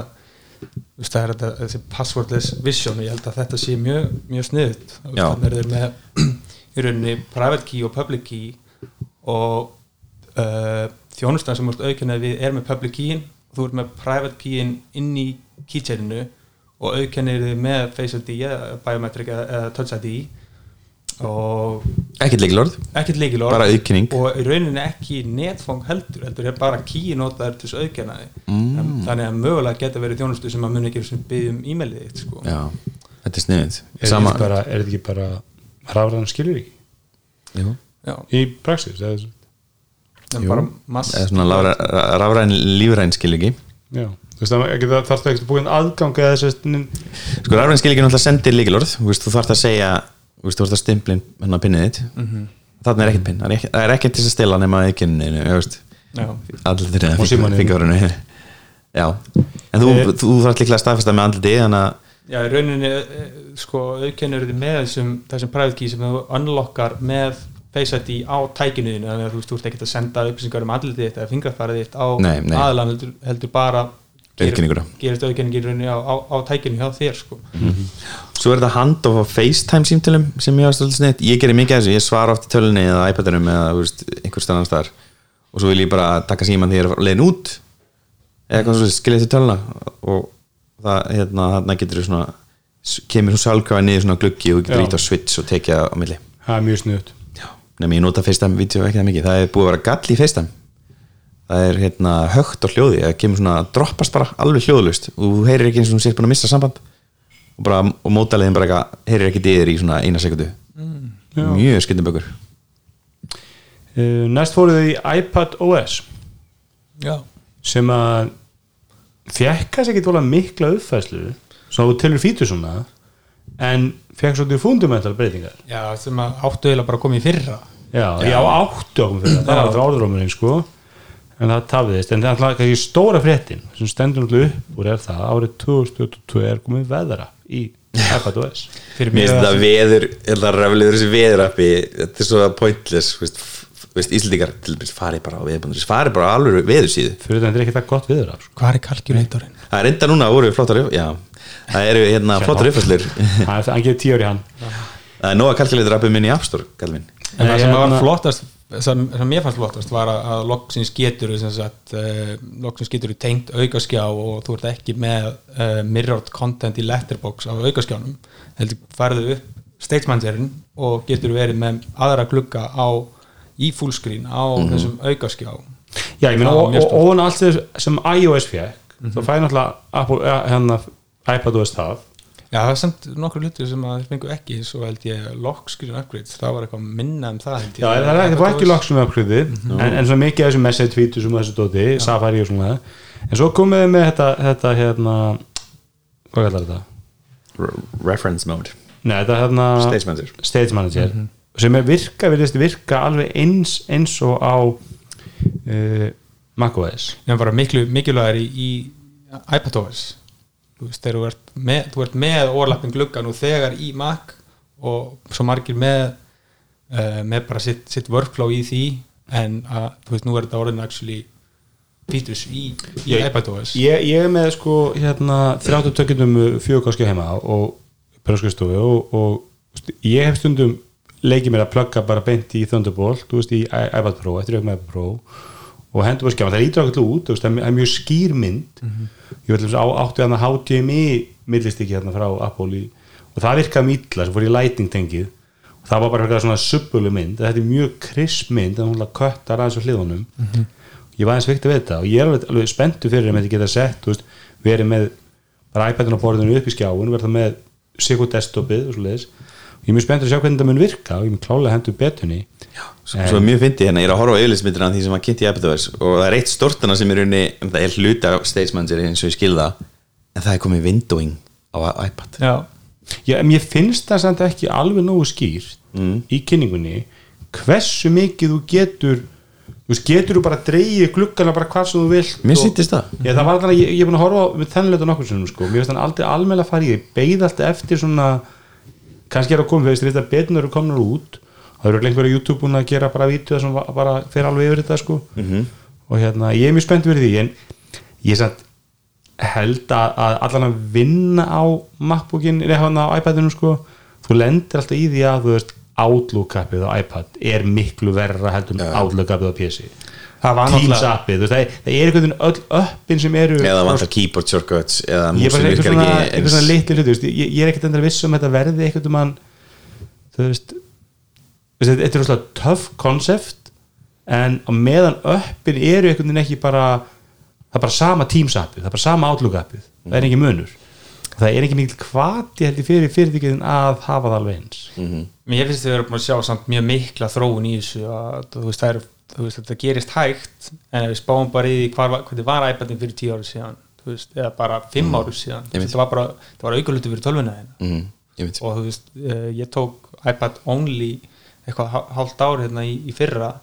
þú veist, það er þetta, þessi passwordless vision og ég held að þetta sé mjög, mjög sniðut þannig er þeir með í rauninni private key og public key og uh, þjónustan sem úrst aukennið við er með public keyin og þú ert með private keyin inn í keychaininu og aukennið þið með face ID eða biometric eða, touch ID. Og ekkert leikilorð, ekkert leikilorð bara auðkynning og í rauninni ekki netfang heldur heldur er bara key notaður til þess að auðkenna þig. Mm. þannig að mögulega geta verið þjónustu sem að muni ekki sem byggjum e-mailið þitt sko. já, þetta er sniðið er þetta ekki bara, er þetta ekki bara rafræðan skilur ekki Jú. Já, í praxis eða, bara mass eða svona rafræn lífræn skil ekki já, þú það það þarf það ekki að búin aðgang eða þess að sko rafræn skil ekki náttúrulega sendir líkilorð þú þú þarft að segja, þú þú þarft að stimplin hennar pinnið þitt. Mhm. þarna er ekkert pinn, það er það er ekkert til þess að stela nema ekki þú allir símanum. fingurinu *laughs* já, en þú, Eh. þú þarft líklega að staðfesta með andliti þannig að Já, í rauninni eh, sko, aukennur þið með þessum, þessum private key sem þú unlockar með Face ID á tækinuðinu þannig að þú veist, þú ert ekkert að senda upplýsingar um andlitið þitt eða fingrafærið þitt á aðlan heldur, heldur bara gerist auðkenning í rauninni á, á, á tækinu hjá þér sko. svo er þetta handoff á FaceTime símtölum sem ég stoltið snitt, ég gerir mikið af þessu. Ég svara oft í tölunni eða iPadinum eða veist, einhver stannan staðar. Og svo vil ég bara taka síman þegar ég er leiðin út. Eða svo skilja til töluna. Og það, hérna, þarna getur svona kemur þú sjálfkvæða niður svona gluggi og getur ít á switch og tekja á milli. Það er mjög sniðut Nefnum ég nota FaceTime vídeo ekki það mikið. Það er búið að vera gall í FaceTime. Það er hérna högt á hljóði. Það kemur svona, droppast bara alveg hljóðlust og þú heyrir ekki eins og þú sér búin að missa samband. Og, bara, og mótaliðin bara eitthvað, heyrir ekki dyrir í svona eina sekundu. Já. mjög skildum bökur. Uh, næst fóruð þið í iPad OS Já, sem að kannski ekki tóla mikla uppfæslu svo þú telur fítur svona. En fekk svolítið fundamental breytingar. Já, sem áttu eiginlega bara í fyrra. Já, já, áttu okkur fyrir það. Það var alltaf orðrómurinn sko. En það tafiðist, en það er alltaf kannski stóra fréttin sem stendur alltaf upp úr er það árið 2022 er komið veðra í Fyrir Mér finnst þetta veður, að raflegur þessi veðurappi Þetta er svo pointless veist, Íslendingar til dæmis farið bara á veðbundur farið bara á alveg veðursíðu. Fyrir þetta er ekki það gott viður af sko. Hvað er kalkulatorinn? Það er enda núna voru flottar upp Já, það eru hérna flottar uppfæslur *laughs* hann hann gefur tíu ári hann. Það er nóga kalkulator appið minn í App Store kall minn En það sem var hérna- flottast sem, sem mér fannst flottast var að, að loksins getur sem sagt, uh, loksins getur tengt aukaskjá og þú ert ekki með uh, mirrored content í letterbox á aukaskjánum. Heldur farðu upp stage managerinn og getur verið með aðra glugga á í fullscreen á þessum aukaskjá. Já, ég Það var og, og allt þess sem iOS fekk þá fæði náttúrulega Apple, ja, hérna, iPadOS það. Já, það er samt nokkur hlutir sem að fengu ekki svo held ég lock screen upgrades það var eitthvað minna um það held ég. Já, það er ekki, það var ekki loksum með uppröði en, en svo mikið af þessum message tweetus og þessu dóti, Safari og svona. En svo komið þið með þetta, þetta hérna, hvað kallar þetta? Re- Reference mode. Nei, þetta hérna Stage manager. Stage Manager sem er virka, virðist virka alveg eins, eins og á uh, macOS en bara miklu mikilvægir í, í iPadOS þú veist, þegar þú ert með, þú ert með overlapping glugga nú þegar í Mac og svo margir með uh, með bara sitt, sitt workflow í því en að, þú veist, nú er þetta orðin actually features í, í iPadOS ég, ég er með sko hérna 30 tökjum fjögurkáski heima og og, og ég hef stundum leikið mér að plugga bara beint í Thunderbolt þú veist í iPad Pro, eftir ykkur með iPad Pro og hendur bara skjáma, það lítur okkur út þú veist, það er mjög- það er mjög skýr mynd. Ég veit að áttu hérna HDMI millistikki hérna frá Apple og það virkaði illa, sem fór í lighting tengið. Og það var bara eitthvað svona subbulu mynd þetta er mjög krisp mynd, þannig að hún köttar aðeins á hliðunum. Ég var eins veikt að vita og ég er alveg, alveg spenntu fyrir að þetta geta sett þú veist, verið með bara iPadin á borðinu upp í skjáin verða með sikur desktopið og svo leiðis ég er mjög spenntur að sjá hvernig þetta mun virka og ég mun klálega hendur betunni. Svo, svo mjög fyndi hérna, ég er að horfa á yfirlitsmyndir af því sem var kynnt í iPadOS og það er eitt stortana sem er unni, það er hluta af Stage Manager eins og ég skilða en það er komið windowing á iPad. Já, Já, en ég finnst það samt ekki alveg nógu skýrt í kynningunni hversu mikið þú getur þú veist, getur þú bara að dreigja gluggana bara hvað sem þú vilt Mér sýndist það. Já, það var alltaf, ég, ég er búin að horfa kannski er að koma, þegar þetta betunar eru komnar út, það eru einhverju YouTube búin að gera bara vídeo sem bara fer alveg yfir þetta, sko. -hmm. og hérna, ég er mjög spennt fyrir því, en ég samt held að, að allan að vinna á MacBookin, eða hérna á iPadinu, sko, þú lendir alltaf í því að þú veist, Outlook-appið á iPad er miklu verra heldur en Outlook-appið á PC það var Teams náttúrulega appið, það er, það er einhvern veginn öll öppin sem eru eða vantar keyboard shortcuts eða ég er músin virkar svona, ekki eins. svona litli hluti, ég, ég er ekkert endur viss um þetta verði veginn þú veist, þú veist þetta er rosalega töff konsept en á meðan öppin eru einhvern veginn ekki bara það er bara sama Teams appið, það er bara sama Outlook appið það er ekki munur. Það er ekki mikil hvati heldur fyrir fyrirtækiðin að hafa það alveg eins. Mér finnst þið að vera búin að sjá samt mjög mikla þróun í þessu að þú veist, það er, þú veist þetta gerist hægt en ef við spáum bara í því hvar, var- hvernig var iPadin fyrir tíu ári síðan þú veist, eða bara fimm mm. ári síðan Einmitt. þetta var bara, það var aukalutu fyrir tölvuna hérna Mhm, ég veit. og þú veist, uh, ég tók iPad only eitthvað hál- hálft ár hérna í, í fyrra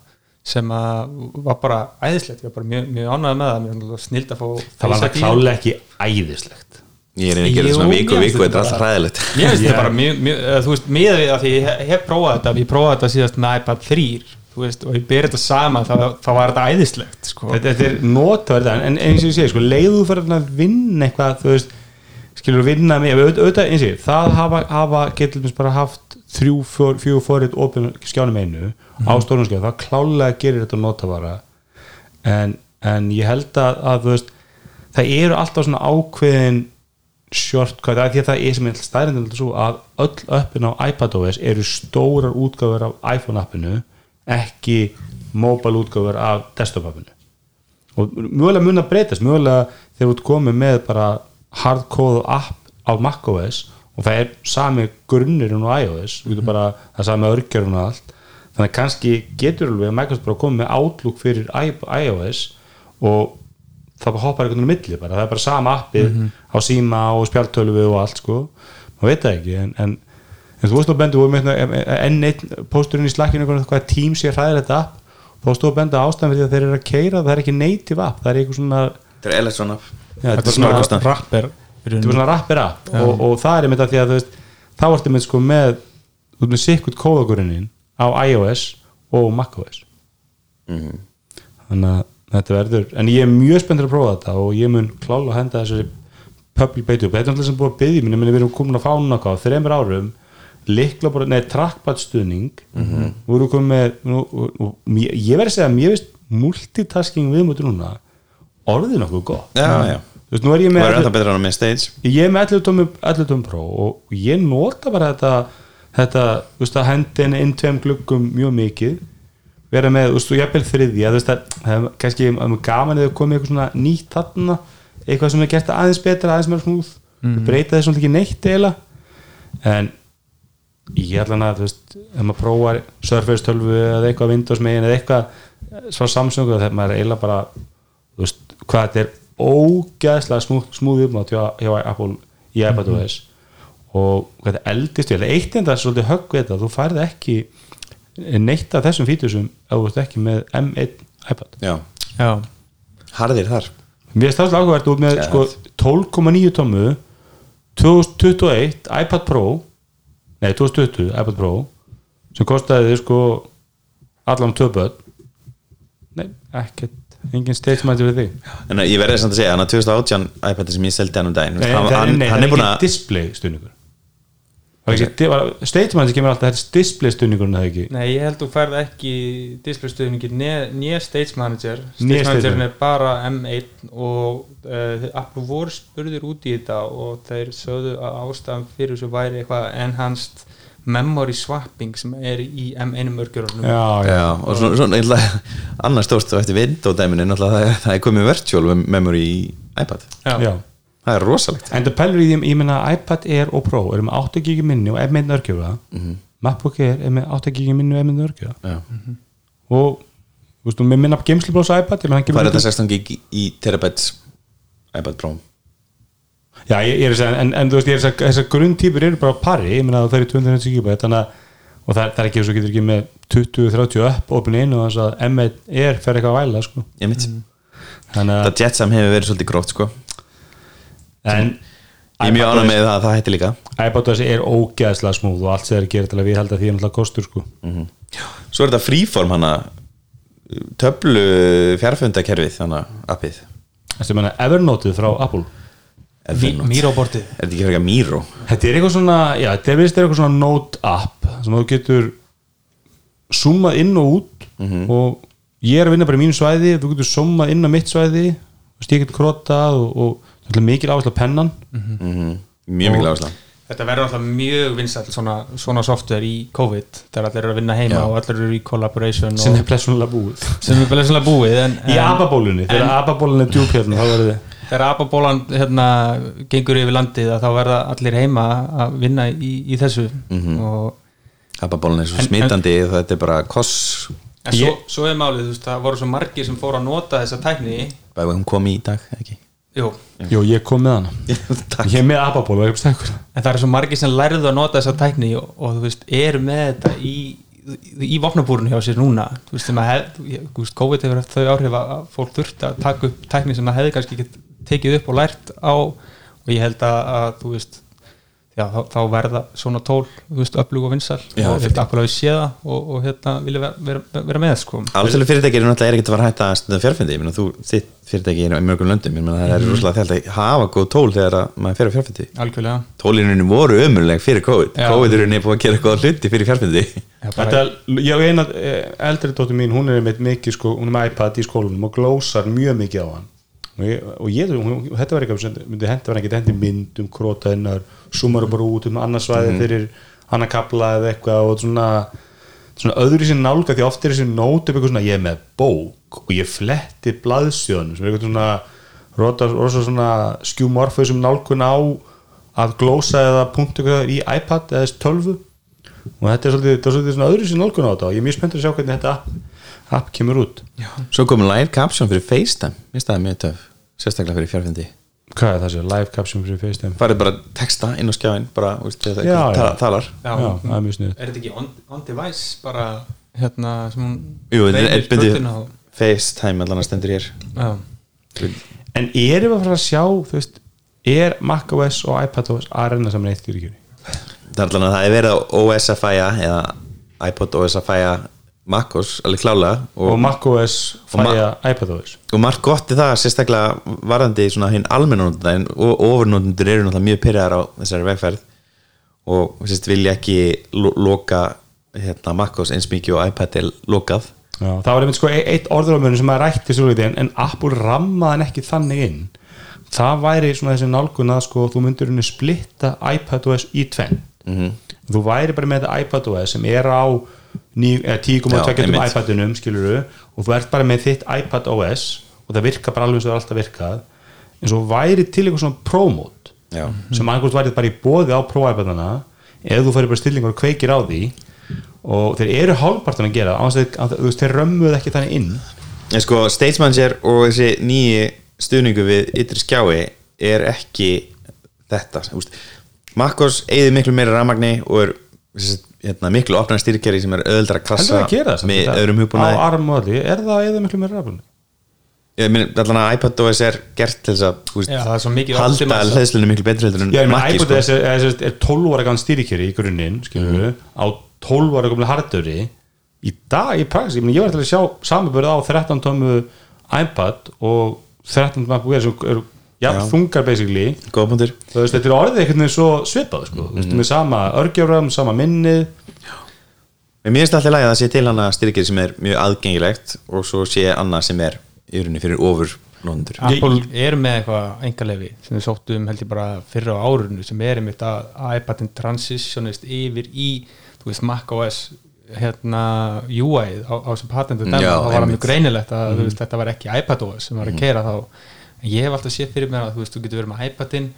sem að var bara æðislegt, ég var bara mjög, mjög ánægð með það mér snild að fá það var það klálega ekki æðislegt ég er einnig að gera þetta svona viku og viku þetta er þetta alltaf hræðilegt Mér finnst *laughs* Já. þetta bara mjög, mjög, eða, þú veist, miðað við að því ég hef, prófað þetta, ég prófaði þetta síðast með iPad 3 þú veist, og ég ber þetta saman þá, þá var þetta æðislegt sko. þetta, þetta er notaverð en en eins og ég segi, sko, leiðu fyrir að vinna eitthvað, þú veist skilur vinna með, auðvitað, eins og ég það hafa, hafa getur við bara haft þrjú, fjögur fórið opin skjánum einu á stórum skjánum, það klálega gerir þetta notavara. En, en ég held að, að þú veist, það eru alltaf svona ákveðin shortcut, því að það er sem er stærindin svo að öll öppin á iPadOS eru stórar útgáfur af iPhone appinu ekki mobile útgáfur af desktop appinu og mögulega mun að breytast mögulega þegar ert komið með bara hardcode app á macOS og það er sami grunnirinn á iOS, við getum bara það er sami örgjörun og allt þannig að kannski getur alveg að Microsoft bara komið með Outlook fyrir iOS og það bara hoppar einhvern veginn á milli bara, það er bara sama appið á síma og spjaltölvu og allt sko. Maður veit það ekki en, en, en þú veist voru með hérna, enn einn pósturinn í slakkinu hvað tím sé hræðir þetta app þá stóð bendu ástæðan fyrir að þeir eru að keira það er ekki native app, það er eitthvað svona Þetta er Electron app. Þetta er svona rapper þetta er svona rappir app. Og, og það er einmitt að því að veist þá ertu með sko með með sikkut kóðagurinn á iOS og macOS þannig að þetta verður en ég er mjög spenntur að prófa þetta og ég mun klála að henda þessari public beta upp, þetta er alltaf sem búið að byggja minni við erum komin að fá núna hvað, þreymur árum likla bara, neða trackpad stuðning mm -hmm. við erum komin með nú, og, og, ég verði að segja að mér veist multitasking viðmóti núna orðið nokkuð gott. Já, já. þú veist, nú er ég Það með er allir- enda betra en með stage. Ég er með 11 tómi 11 tómi Pro og ég nota bara þetta þetta, þú veist að hendin inn tveim gluggum mjög mikið. Vera með, þú veist, og jafnvel þriðja þú veist að, það er kannski það er gaman eða komið eitthvað svona nýtt þarna eitthvað sem er gert aðeins betra, aðeins meira smúð mm. breyta þessum ekki neitt eila en ég ætla að, þú veist, ef maður prófar Surface 12 eða eitthvað Windows megin eða eitthvað svo Samsung þegar maður er eiginlega bara, þú veist, hvað þetta er ógæðslega smúð, smúð uppmátt hjá, hjá Apple í iPad OS og hvað þetta eldist vel. Eitt enda er svolítið högg við þetta þú færð ekki neitt af þessum fítusum ef þú ert ekki með M1 iPad. Já, já, harðir þar. Mér finnst það áhugavert út með sko, 12,9 tómu 2021 iPad Pro nei 2020 iPad Pro sem kostaði þér sko allan börn. Nei, ekkert, engin statementi við þig En ég verði samt að segja, hann að 2018 iPad sem ég seldi hann um daginn nei, hann, hann, hann er búin að display stuðningur statementi kemur alltaf þetta display stuðningurinn það ekki? Nei ég held þú færð ekki displaystöðningir nýja stage manager. Stage managerin manager. er bara M1 og uh, Apple voru spurðir út í þetta og þeir sögðu að ástæðan fyrir þessu væri eitthvað enhanced memory swapping sem er í M1 mörgjörunum. Já, já, Já, og svona, svona eitthvað, annars stórst eftir náttúrulega það, er- það er komið virtual memory í iPad. Já. Það er rosalegt. En það pælur í því, ég menna iPad Air og Pro eru með 8 GB minni og M1 örgjöfa MacBook Air er með 8 GB minni og M1 örgjöfa Já. og þú veist, með minna geimslublósa iPad Hvað er þetta 16 gig í, terabytes iPad Pro? Já, ég, ég er að segja, en, en þú veist, er að þessar grunntýpur eru bara pari, ég meina það er 250 GB þannig að, og það, það er ekki, svo getur ekki með 20-30 upp, opin inn og þess að M1 er fer eitthvað að væla, sko. Mitt, þannig að, það Jetsam hefur verið svolítið gróft sko en Ég er mjög ánað með það að það hætti líka. iPad OS er ógeðslega smúð og allt sem þeir að gera til að við held að því er náttúrulega kostur, sko. Svo er þetta freeform hana töflu fjárfundakerfið þannig að appið Þessi meina Evernote frá Apple? Evernote. Miro-bortið. Er þetta ekki fyrir Miro? Þetta er eitthvað svona, já, þetta er er eitthvað svona note app sem þú getur zoomað inn og út og ég er að vinna bara í mínu svæði þú getur zoomað inn á mitt svæði ég getur krotað og, og er mikil áherslu á pennan. Mm Mjög mikil áhersla. Þetta verður alltaf mjög vinsælt svona, svona software í COVID þegar allir eru að vinna heima Já. og allir eru í collaboration sem er blessunlega búið. Sem er svona búið en, í en ababólunni, þegar ababólunni er djúp hérna þá verður þið þegar ababólan hérna, gengur yfir landið að þá verða allir heima að vinna í, í þessu. Og Appabólun er svo og þetta er bara koss. En svo, svo er málið, þú veist, það voru svo margir sem fóru að nota þessa tækni. Bæði hún kom í dag, ekki? Jú, Jú, ég kom með hana. Ég er með er sterkur? En það eru svo margir sem lærðu að nota þessa tækni og, og þú veist, eru með þetta í í vopnabúrun hjá sér núna. Þú veist, hef, veist, COVID hefur haft þau áhrif að fólk þurft að taka upp tækni sem það hefði kannski ekki tekið upp og lært á. Og ég held að, að þú veist já, þá, þá verða svona tól öflug og vinsal Já, og þetta akkur hafi séð það og, og hérna vilja vera, vera, vera með sko. Alþjóðlega fyrirtæki er náttúrulega ekkert að að hætta að stunda fjárfundi Ég meina þú, þitt fyrirtæki er í mörgum löndum. Ég meina það er rosalega þjált að hafa góð tól þegar að maður fer á fjárfundi algjörlega. Tólinu voru ömurleg fyrir COVID. Já. COVID er búið að gera góða hluti fyrir fjárfundi Já, bara- Þetta, ég og eina eh, eldri dóttir mín, hún er með mikið sko, hún er með iPad í skólanum og glósar mjög mikið á hann. Og, ég, og ég, hún, sem sumar bara út um annars svæði fyrir hann að kapla eða eitthvað og svona, svona öðru sér nálga því oft er þessi nót upp eitthvað svona, ég er með bók og ég fletti blaðsjónum sem er eitthvað svona rosa, rosa svona skjúmorfið nálgun á að glósa eða punktu eitthvað í iPad eða 12 og þetta er svolítið, þetta er svolítið svona öðru sér nálgun á þetta og ég er mjög spenntur að sjá hvernig þetta app, app kemur út. Svo kom live caption fyrir FaceTime. Mér staði mjög töf sérstaklega fyrir fjárfindi hvað er það sér, live caption fyrir FaceTime farið bara texta inn á skjáin bara, veist, þegar Já, það já. ta- talar. Já, Já, það er mjög sniðugt. Er þetta ekki on, on device bara hérna sem hún Jú, þetta er á? FaceTime allan að stendur hér. En erum við að fara að sjá veist, er macOS og iPadOS að renna saman eitt styrkjur það er allan að það er verið á OSFIA eða iPod MacOS alveg klálega og, og, macOS og ma- fæja iPadOS og margt gott í það sérstaklega varðandi svona hinn almennóndan og ofurnóndur eru náttúrulega mjög pyrraðar á þessari vegferð. Og sérst vilja ekki lo loka hérna, MacOS eins mikið og iPad er lokað. Já, það var einmitt sko e- eitt orðurumörun sem að rætti svo litið en, Apple rammaði hann ekki þannig inn. Það væri svona þessi nálgun að sko þú myndir henni splitta iPadOS í tvenn Mhm. þú væri bara með iPadOS sem er á 10,2 Já, einmitt. iPadunum skiluru og þú ert bara með þitt iPadOS og það virkar bara alveg og það er alltaf virkað en svo væri til eitthvað svona Já. sem annarkvæmt væri bara í bóði á pro-iPadana eða þú færi bara stillingur og kveikir á því og þeir eru hálfpartan að gera að þú veist, þeir römmuð ekki þannig inn En sko, States Manager og þessi nýji stuðningu við ytri skjái er ekki þetta. MacOS eigði miklu meira rafmagni og er þessi, hérna, miklu opnar styrkjari sem er öðuldar að það að gera það með samt? öðrum á hugbúnaði arm og allir, er það eða miklu meira raflunni? ég minn, allan að iPadOS er gert til þess að þú veist, Já, það er svo mikið halda hlæðslunni miklu betri heldur en Já, ég meina Maci, iPod er, er, er, er 12 ára gann stýrikjöri í grunninn, við á 12 ára gamla hardöri í dag, í praxis, ég meina ég var til að sjá samanbörð á 13 tómu iPad og 13 MacBook Air sem eru jafn Já. þungar basically. Þú veist, þetta er orðið einhvern veginn svo svipað sko, þú veist, með sama örgjafram, sama minnið. Mér finnst alltaf lægi að það sé til hana styrkjari sem er mjög aðgengilegt og svo sé annað sem er í rauninni fyrir ofur nóndur Apple er með eitthvað engarlefi sem við sóttum held ég bara fyrra á árunu sem er einmitt að iPadin transitionist yfir í þú veist macOS hérna UI á, á sem patentu Já, þá var það mjög greinilegt að þú veist, þetta var ekki iPadOS sem var að kera þá en ég hef alltaf séð fyrir mér að þú veist, þú getur verið með iPadin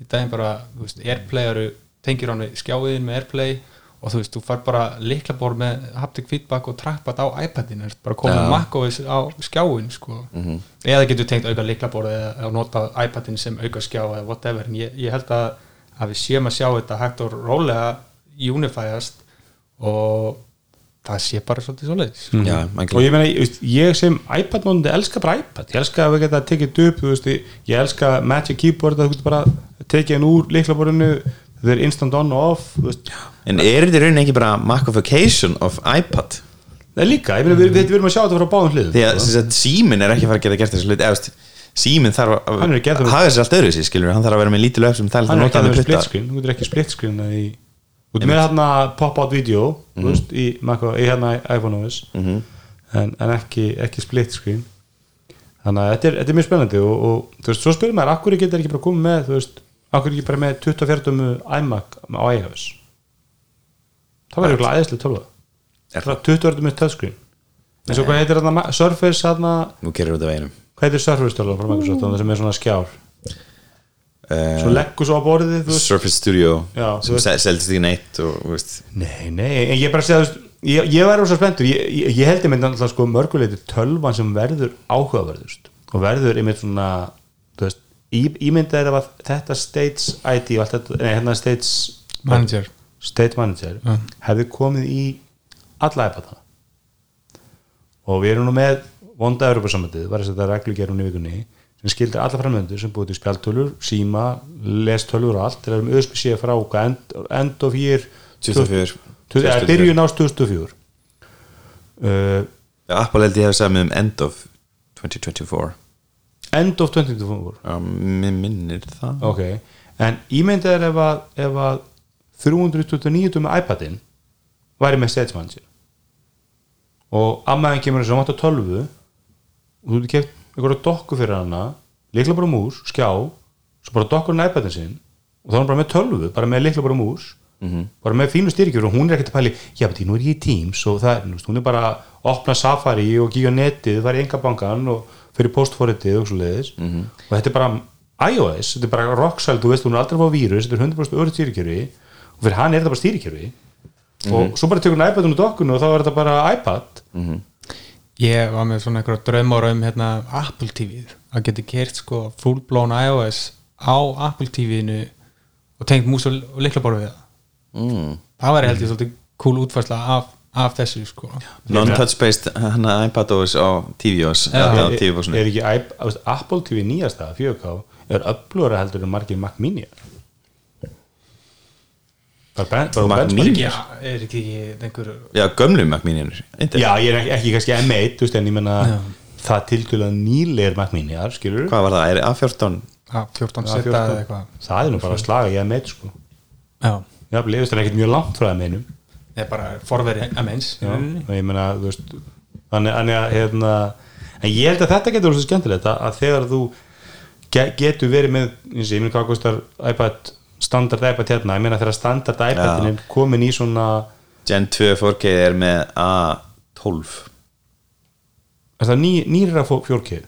í daginn bara, þú veist, Airplay eru tengir hann við skjáiðin með Airplay og þú veist, þú far bara liklabor með haptic feedback og trackpad á iPadin bara komið Já. macOS á skjáin sko. eða getur tengt auka liklaborð eða, nota iPadin sem auka skjá eða whatever, en ég, ég held að, að við séum að sjá þetta hægt og rólega unifæjast og það sé bara svolítið svoleiðis. Sko. Já, og ég meina, ég, veist, ég sem iPad nóndi elska bara iPad, ég elska að við geta tekið upp, þú veist, ég, ég elska Magic Keyboard að þú getur bara tekið hann úr líklaborinu, þetta er instant on og off, veist, En er þetta í rauninni ekki bara Macification of iPad? það er líka, ég meina, við, við, við erum að sjá þetta frá báðum hliðum Því að sem sagt, síminn er ekki að fara að geta gert þessu hlut eða síminn þarf að er hafa þessi allt öðru sér skilur hann þarf að vera með lítil upp sem það hann er er ekki að vera með split putta screen, þú getur ekki split screen í, veist, með hérna pop-out video, þú veist, í, Mac, í hérna iPhone OS Mhm. en, en ekki, ekki split screen. Þannig að þetta er, þetta er mjög spennandi og, og þú veist, svo spyrir maður, akkur getur ekki bara komið með, þú veist, akkur ekki bara með 24 iMac á iOS? Það verður eitthvað æðislega tölva. Er það? 24 með touchscreen. Eins og hvað heitir þarna Surface veginum hvað heitir Surface tölva frá Microsoft, þarna sem er svona skjár svo leggur svo á borðið, Surface Studio Já, sem seldist ekki neitt og Nei, nei, en ég bara segja þú veist, ég, ég væri rosa spenntur, ég, ég, ég held ég mynd alltaf sko mörguleiti tölvan sem verður áhugaverðust og verður einmitt svona þú veist, í, ímyndað er að þetta States ID og allt þetta, nei, hérna States manager. State Manager Ja. hefði komið í alla iPadana. Og við erum nú með vonda Európa-samöndið, var þess að þetta reglugerun í vikunni sem skildir alla framöndur sem búið til spjaltölur, síma, lestölur og allt, þeir eru með USB-C frá end, end of year 24 Tu- eða byrjun ás 2004 uh, Apple held ég hef sagði um end of 2024 end of 2024 Já, mér minnir það. Ok, en ímyndið er ef að, ef að 329 með iPadin væri með Manager og ammaðin kemur þess að vantar tölvu og þú getur keft einhverja dokku fyrir hana líkla bara mús, skjá svo bara dokkur iPadin sinn og þá er hann bara með tölvu, bara með líkla bara mús bara með fínu styrkjur og hún er ekkert að pæli já, beti, nú er ég í Teams og það er, hún er bara að opna Safari og á netið, fara í engabankan og fyrir postforritið og svo leiðis og þetta er bara iOS, þetta er bara rocksæl, þú veist, hún er aldrei fá vírus þetta er 100% öðru stýrikjörfi og fyrir hann er þetta bara stýrikjörfi og svo bara tekur hann iPadun og dokkun og þá er þetta bara iPad ég var með svona einhverja draumóra um hérna, Apple TV að geti kert sko full blown iOS á Apple TV-inu og tengt mús og, við það. Mm. það væri held ég svolítið cool útfærsla af, af þessu sko. Non-touch based hann að iPadOS á tvOS er, er ekki Apple TV nýjasta 4K er upplóra heldur en margir Mac Mini já, er ekki einhver já, gömlu Mac Mini-nir já, ég er ekki, ekki kannski M1 þú veist, en ég menna það tiltölulega nýleir Mac Mini skilur hvað var það, er A14 að 14 Já, seta 14. eða eitthvað. Það er nú bara að slaga ég M1 sko. Já, já, lefist það ekkert mjög langt frá M1 það er bara forveri M1 í Já, rauninni. og ég meina, þú veist þannig, að hérna, en ég held að þetta getur svo skemmtilegt að, að þegar þú ge, getur verið með eins og ég meina hvað kostar iPad standard iPad hérna, ég meina þegar standard iPadin er komin í svona Gen 2 4K er með A12 er það ný, nýra 4K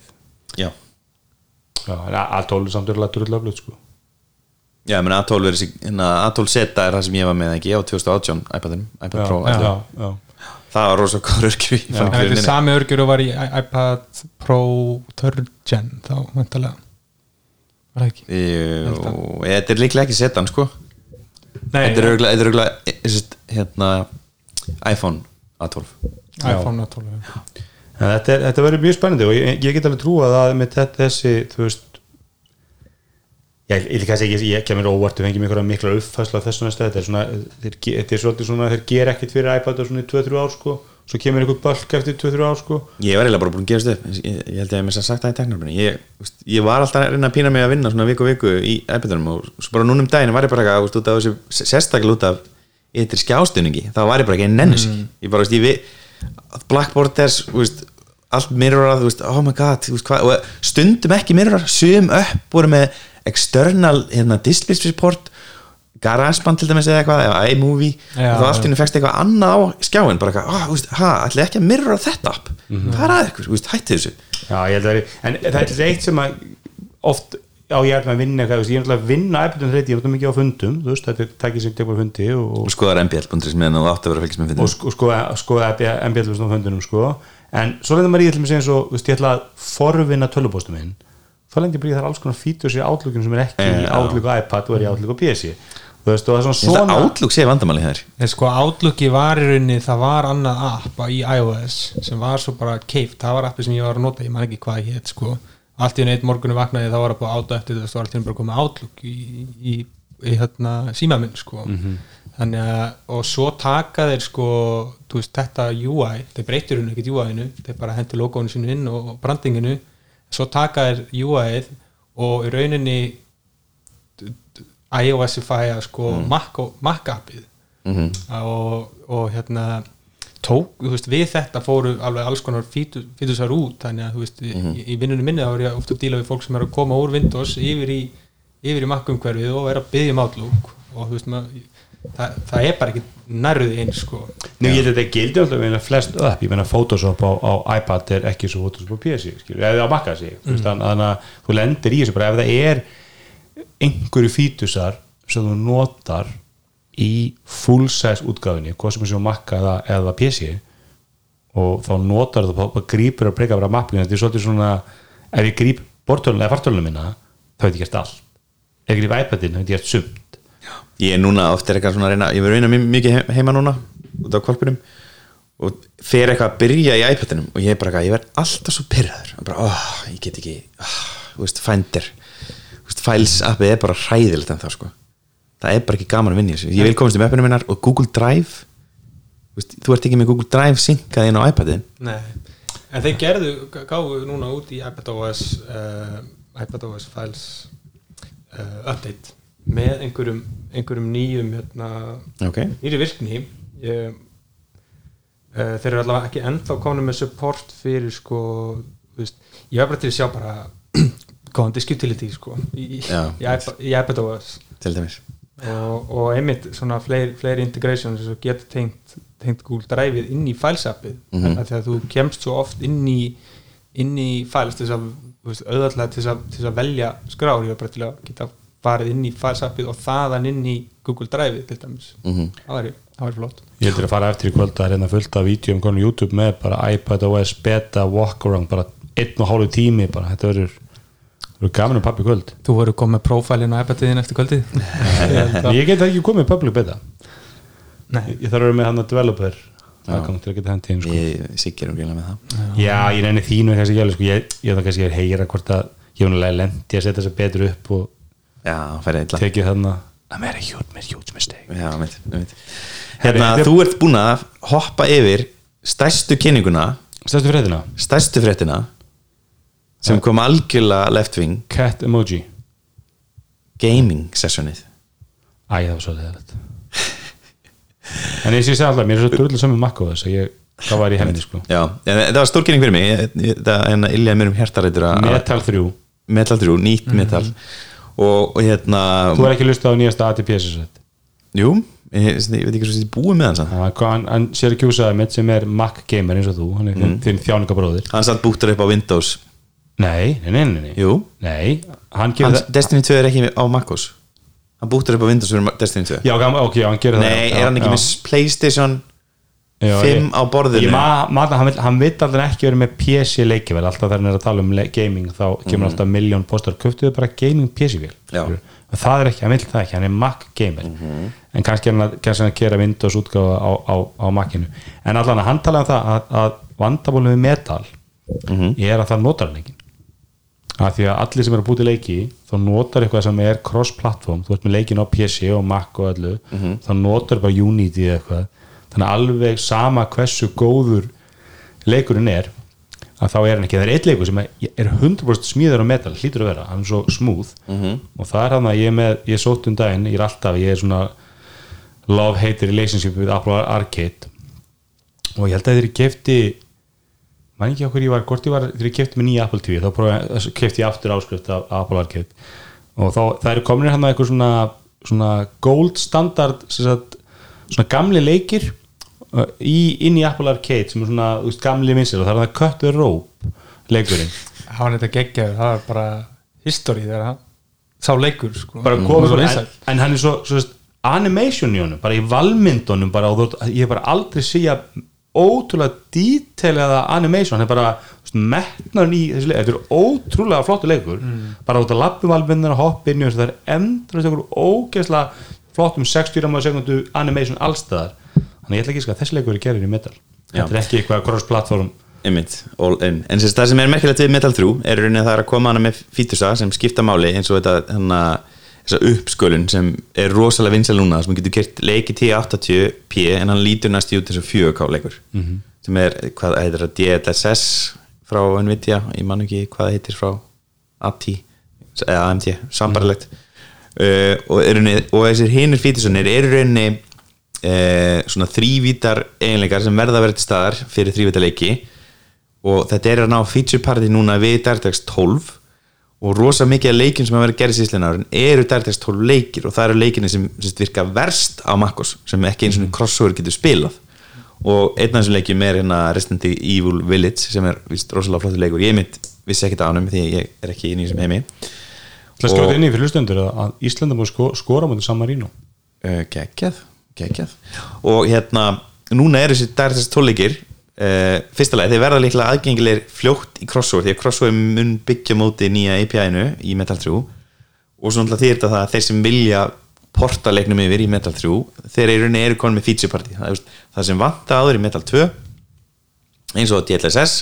já, já, en A12 er samt örlega drullaflut sko. Já, menn A12 er þessi hérna, A12 er það sem ég var með ekki á 2018 iPadinum, iPad já, Pro já, já. já, það var rosa góður en þetta er sami örgjur og var í iPad Pro 3rd gen þá vantarlega var það ekki? Jú, þetta er líklega ekki Zetan sko. Nei, þetta er örgulega, þetta er örgulega sest, hérna, iPhone A12 iPhone 12 já. En þetta, er- þetta verður mjög spennandi og ég, ég get alveg trúa að með þetta, þessi þú veist ég, ég, kannski ekki, ég kemur óvart við fengjum einhverja mikla uppfæsla á þessu næsta þetta er svona, þeir, ge- þetta er svolítið svona þeir gera ekkert fyrir iPad á svona í 2-3 ár sko svo kemur einhver balk eftir 2-3 ár sko. Ég var eiginlega bara búin að gerast upp. Ég, ég held ég að mér sem sagt það í teknarbrunni ég, ég var alltaf að reyna að pína mig að vinna svona viku viku í iPadunum og svo bara núna um daginn var ég bara eitthvað út af þessu sérstaklega út af yttir skjástunningi þá var ég bara ekki að nennu sig ég bara, ég við Blackboarders, úst, allt mirrorað, oh my god stundum ekki mirrorað sum upp voru með external hérna, display support GarageBand til dæmis eða eitthvað, eða iMovie. Og þá allt í henni fækst eitthvað annað á skjáin bara eitthvað, ah, úst, ha, ætli ekki að mirrora þetta upp hvað er að ykkur, úst, hætti þessu. Já, ég held að það er, en það er eitt sem að oft á ég er með að vinna eitthvað, ég er náttúrulega að vinna iPadun þetta, ég er náttúrulega mikið á fundum, þú veist, þetta er takkið sem tekur fundi og, og, og skoðar mbl.is meðan þú átt að vera að fylgjast með og fyndinu sko, sko, sko MBL á fundunum, sko, en svo lengur maður í til mig segja eins og, þú veist, ég ætla að forvinna tölvupóstum minn, þá lengur bara í þar alls konar fítur sér átluginu sem er ekki í Já. átlug á iPad og er í átlug á PC veist, það er svona Outlook sé vandamáli þær En sko Outlooki var í rauninni það var annað app á- í iOS sem var svo bara keift, það var appi sem ég var að nota ég man ekki hvað ég heit sko. Allt í einu eitt morgunum vaknaði þá var að búið áta eftir þess að allt í einu bara komið Outlook í, í, í hérna, síma minn sko þannig að, og svo taka þeir sko, þú veist, þetta UI þeir breytir hún ekkert UI-inu þeir bara hendi logoinu sínu inn og brandinginu. Svo taka þeir UI-ið og í rauninni iOS-ifæja sko Mac, Mac appið Mhm. og, og hérna tók, þú veist, við þetta fóru alveg alls konar fítu- fítusar út þannig að, þú veist, í, í vinnunum minni þá er ég ofta að díla við fólk sem er að koma úr Windows yfir í, yfir í Mac-umhverfið og er að byggja um Outlook. Og þú veist, maður, það, það er bara ekki nærðið eins, sko. Nú ég held að þetta gildi alltaf meina flest upp, ég meina Photoshop á, á iPad er ekki svo Photoshop á PC, skilur, eða á Maca sig mm. þannig að þú lendir í þessu bara ef það er einhverju fítusar sem þú notar í full size útgáfinni hvað sem er sem Maca eða, eða PC og þá notar það bara grípur að breyka bara mappinu, þetta er svolítið svona ef ég gríp bortölun eða fartölunum minna þá veit ég gert allt. Ef ég gríp iPadin, þá veit ég gert sumt. Ég er núna ofta eitthvað svona reyna ég verður reyna mi- mikið he- heima núna út á kvalpinum og fer eitthvað að byrja í iPadinum og ég er bara eitthvað, ég verð alltaf svo pyrraður og bara, oh, ég get ekki oh, þú veist, Finder Þú veist, Files appið er bara hræðilegt en það sko. Það er bara ekki gaman að vinna í þessu. Ég vil komast um appinu minnar og Google Drive veist, þú ert ekki með Google Drive synkað inn á iPadin. Nei, en þeir gerðu, gáðu núna út í iPadOS uh, iPadOS Files uh, update með einhverjum, einhverjum nýjum hérna, ok, nýri virkni. Ég, uh, þeir eru allavega ekki ennþá komin með support fyrir sko, veist, ég var bara til að sjá bara góðan disk-utility sko, í, í, Já. í, iPad, í iPadOS til dæmis. Og, og einmitt svona fleiri, fleiri integrations eins og getur tengt, tengt Google Drive inn í filesappið mm Mhm. þegar þú kemst svo oft inn í inn í files til þess að þú veist, auðvitað til þess að, að velja skrár. Ég var bara til að geta farið inn í filesappið og þaðan inn í Google Drive til dæmis. Mhm. það væri það var flott. Ég heldur að fara eftir í kvöld að reyna fullt af vídeo um konum YouTube með bara iPad OS beta walk around bara einn og hálfu tími bara þetta verður verður gaman um pappi kvöld? Þú voru komið með prófælinu á iPad-iðin eftir kvöldið. *laughs* Ég get ekki komið public beta Nei. Ég þarf að vera með hann að developer aðgang til að geta hendi inn sko. ég siggir um gríla með það. Já, ég nefnir þínu kannski ekki alveg sko. ég, ég það kannski að heyra hvort að ég hef nálega lendi að setja þess betur upp og já, tekið þarna. Að vera huge, huge mistake. Já, mitt, mitt. hérna, þú ert búin að hoppa yfir stærstu kynninguna. Stærstu fréttina? Sem kom algjörlega left wing. Cat emoji. Gaming sessionið. Æ, það var svo leðilegt En ég sér alltaf, mér er svo drullu saman makka á þess að ég, það var í henni sko. Já, en það var stór kynning fyrir mig. Það er iljaði mér um hjartarættur að Metal 3 metal 3, nýtt metal. Og, og hérna Þú er ekki lustað á nýjasta ATPS set jú, ég, ég veit ekki svo sem ég búið með hann samt. hann, hann sér ekki úsaði mitt sem er Mac gamer eins og þú. Hann er mm. þinn þjáningabróðir hann satt búttur upp á Windows Nei, nei, nei, nei, jú, Nei, hann gerir það Destiny 2 er ekki á MacOS hann búttur upp á Windows fyrir Destiny 2 Já, ok, já, hann gerir það nei, já, er hann ekki já. með Playstation Já, 5 ég- á borðinu? Ég ma- maður, hann, vill, hann vill alltaf ekki vera með PC leikjavel alltaf þegar hann er að tala um le- gaming þá kemur alltaf miljón postar, köftuðu bara gaming PC-vél Mhm. Já. Mhm. og það er ekki, hann vill það ekki, hann er Mac gamer. En kannski hann að, kannski hann að gera Windows útgáfa á, á, á Macinu. En allan að hann tala um það að, að vandabólum við metal Mhm. er að það notar hann ekki að því að allir sem eru að búti leiki þá notar eitthvað sem er cross-platform. Þú ert með leikin á PC og Mac og öllu. Mhm. þá notar bara Unity eða eitthvað. Þannig að alveg sama hversu góður leikurinn er að þá er hann ekki, það er eitt leikur sem er er 100% smíður á metal, hlýtur að vera. Hann er svo smooth. Mhm. og það er hann að ég er með, ég er sótt um daginn ég er alltaf, ég er svona love-hate relationship with Apple Arcade. Og ég held að þeir kefti man ekki okkur ég var, hvort ég var þegar ég kefti með nýja Apple TV þá kefti ég aftur áskrift af Apple Arcade og þá, það eru kominir hann að eitthvað svona, svona gold standard sagt, svona gamli leikir uh, í, inn í Apple Arcade sem er svona veist, gamli vinsir og það er það Cut the Rope leikurinn það var þetta geggjaður, það var bara history þegar hann sá leikur sko. bara Mm. en, vinsæll. en hann er svo, svo animation í honum, bara í valmyndunum bara, og ég hef bara aldrei síja ótrúlega detailada animation, hann er bara metnar í þessi leik, þetta er ótrúlega flottu leikur, bara út að lappi valmynduna, hoppa inn í þessu, það er endurist einhver ógeðslega flottum 60 rámaður sekundu animation allstaðar þannig ég ætla ekki að þessi leikur er gerðin í metal. Þetta er ekki eitthvað cross-platform. Einmitt, all in. en það sem er merkilegt við Metal 3 er rauninni að það er að koma hana með fítusa sem skipta máli eins og þetta hana, þessa uppskölun sem er rosalega vinsal núna sem getur kert leiki 1080p en hann lítur næst í út þessu 4K leikur -hmm. sem er, hvað heitir það DLSS frá Nvidia, ég man ekki hvað heitir frá AT eða AMT, sambarlegt uh, og, er rauninni, og þessir hinir fítusanir eru rauninni uh, svona þrývítar eiginleikar sem verða að vera til staðar fyrir þrývítar leiki. Og þetta er að ná feature party núna við DirectX 12 og rosa mikið af leikjum sem að vera gerðis í Íslandar eru DirectX 12 leikir. Og það eru leikinni sem, sem virka verst á MacOS sem ekki eins og crossover getur spilað. Og einn af þessum leikjum er hérna Resident Evil Village sem er víst rosalega flottur leikur. Ég mitt vissi ekkert á hann því ég er ekki inn í þessum heimi. Það Og- skjóði inn í fyrir hlustendur að- Íslanda múið sko, skora mútið San Marino? Uh, geggjað, geggjað. Og hérna, núna eru þessi DirectX 12 leikir uh, fyrsta lagi, þeir verða líklega aðgengilegir fljótt í crossover, því að crossover mun byggja móti nýja API-inu í Metal 3 og svo náttúrulega þýr þetta það að þeir sem vilja porta leiknum yfir í Metal 3 þeir eru, rauninni eru konum með feature party. Það, er, það sem vanta áður í Metal 2 eins og DLSS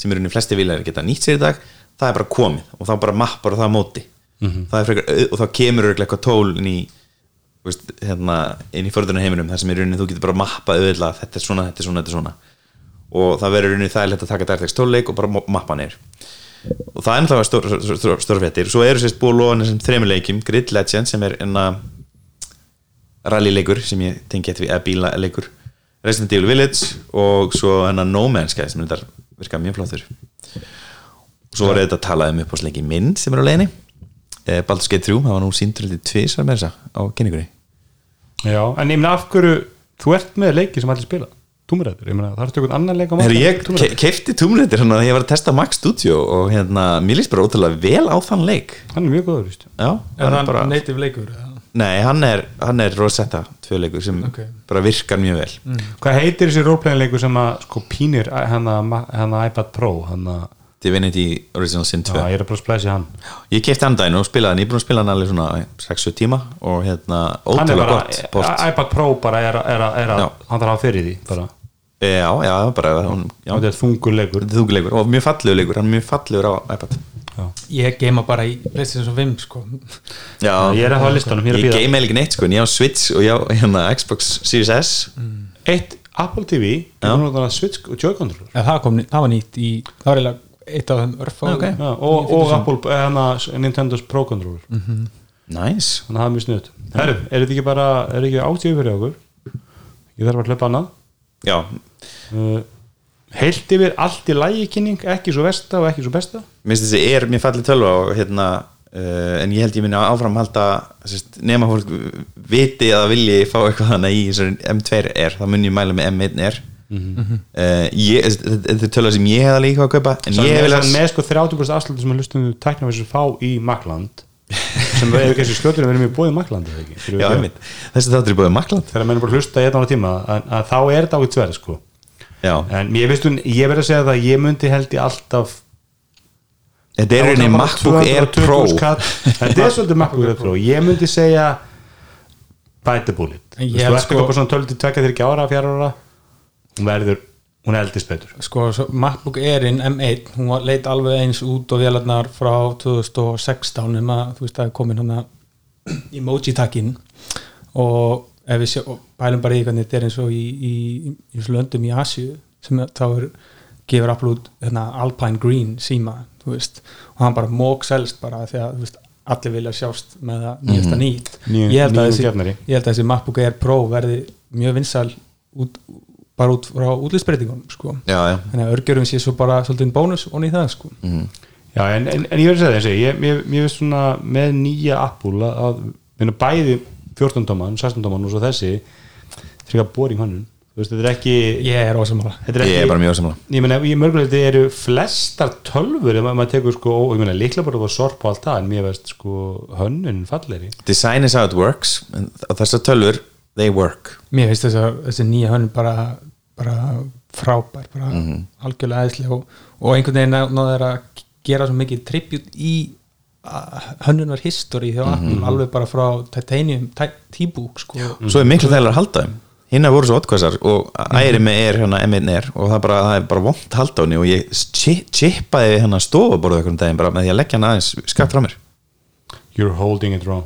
sem eru flesti vilja geta nýtt sér í dag það er bara komið og þá bara mappar það á móti. Það er frekar, au- og þá kemur örugglega eitthvað tól inn í veist, hérna, inn í förðunum heiminum þar sem er rauninni þú getur bara mappað auðvitað þetta er svona, þetta er svona, þetta er svona og það verður rauninni þægilegt að taka DirectX 12 leik og bara mappa neyr og það er náttúrulega stór, stór, stór, stór svo eru sérst búið lofa þessum þremur leikjum Grid Legend sem er enna rallyleikur sem ég tengi eftir við eða bílaleikur. Resident Evil Village og svo hennar No Man's Sky sem þetta virka mjög flottur. Og svo var þetta að tala um uppáðsleiki minn sem er á leiðinni. Eh, Baldur's Gate 3, það var nú síndur litið tvisar með þessa á kynningunni. Já, en meina af hverju þú ert með leiki sem allir spila Túmurættur, ég meina það er stökuð annan leik á markaði ég en Tomb Raider. ke keifti tómleitir hann að ég var að testa Max Studio og hérna, mér líst bara ótrúlega vel á þann leik. Hann er mjög góður, víst. Já, er hann það bara native leikur nei, hann er, hann er Rosetta tvöleikur sem Ok. bara virkar mjög vel. Hvað heitir þessi roleplayinleikur sem að sko pínir hann að iPad Pro hann að, Divinity Original Sin 2 já, ég er að bara að splæsi hann. Ég kefti hann daginn og spilaði hann, ég er búin að spila hann alveg svona 6 tíma og hérna hann er ótrúlega bara, gott iPad Pro bara er, að- hann þarf að hafa fyrir því bara, já, já, bara hún, já, þetta er þungur leikur. Þetta er þunguleikur og mjög fallegur leikur, hann er mjög fallegur á iPad. Ég geima bara í PlayStation 5 sko. Já, ég er að hafa listanum, ég ég game ekki neitt sko, en ég á Switch og ég á hérna, Xbox Series S. Eitt Apple TV Já. já. Switch og Joy Controller. Eða það, kom, það var nýtt í það var eiginlega eitt af þeim örfá Ok. já, og, og Apple, eh, hana, Nintendo's Pro Controller. Nice, þannig að það er mjög snuð Herru, er þetta ekki bara, er þetta ekki átíðu fyrir okkur? Ég þarf að hlaupa annað. já uh, heilt yfir allt í lægi kynning ekki svo versta og ekki svo besta? Minnst þessi er mjög fallið tölva og hérna uh, en ég held ég minna áfram halda sérst, nema fólk viti að vilji fá eitthvað þannig í þessari M2 er þá mun ég mæla með M1 er uh, ég, þetta er tölva sem ég hefða líka að kaupa en Sann, ég sann, með sko 30% afslutu sem að hlustum við tækna þessu fá í Makland *laughs* sem við kannski skjótur að vera mjög bóðið Makland eða ekki? Þurfum við já, ekki? að- einmitt, þessi þáttur er búið makland þegar menn er bara hlusta í einn ára tíma að, að þá er þetta ákveð sverð sko. Já, en ég veist hún, ég verð að segja það að ég myndi held ég alltaf þetta er var MacBook Air 220 Pro. þetta er svolítið MacBook Air Pro. Ég myndi segja bite the bullet. En þú ég veist, sko- eitthvað svona 12 til 2 ára, 4 ára hún verður, hún eldist betur. Sko, svo MacBook Airin M1 hún var- leit alveg eins út og vélarnar frá 2016 nema þú veist það er komin hann emoji takkin og ef við sjá, og pælum bara í hvernig þetta er eins og í, í, í, löndum í Asju sem þá er gefur upload hérna, Alpine Green síma veist, og hann bara mók selst bara því að þú veist, allir vilja sjást með það nýjasta nýtt. Nýju- ég held, að þessi, ég held að þessi MacBook Air Pro verði mjög vinsal út, bara út frá útlýsbreytingunum sko. Já, já, þannig að örgjörum sé svo bara svolítið bónus og í það sko. Já, en, en, en ég verður að segja þessi ég, ég, ég veist svona með nýja Apple að, bæði 14 tóman, 16 tóman og svo þessi þrjá boring hannun þú veist, þetta er ekki ég er ósamála þetta er ekki, ég er bara mjög samla ég meina, í mörguleiti eru flestar tölfur ef maður tekur sko, og ég meina, líkla bara var sorp og allt það, en mér veist sko hönnun falleri design is how it works. Á þessar tölvur, they work. Mér finnst þess að þessi nýja hönn bara, bara frábær bara algjörlega eðslega og, og einhvern veginn ná- náðu þeir að gera svo mikið tribut í hönnunar history hjá Apple alveg bara frá titanium t-book sko. Svo er miklu þægilega að halda þeim. Hinna voru svo oddkvæsar og æri með er hérna M1 er og það bara, það er bara að á henni og ég chi- chippaði hérna stofaborðu einhvern daginn bara með því að leggja hann aðeins skapt frá mér. You're holding it wrong.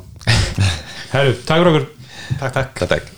*laughs* Herru, takk fyrir okkur. Takk takk. Takk, takk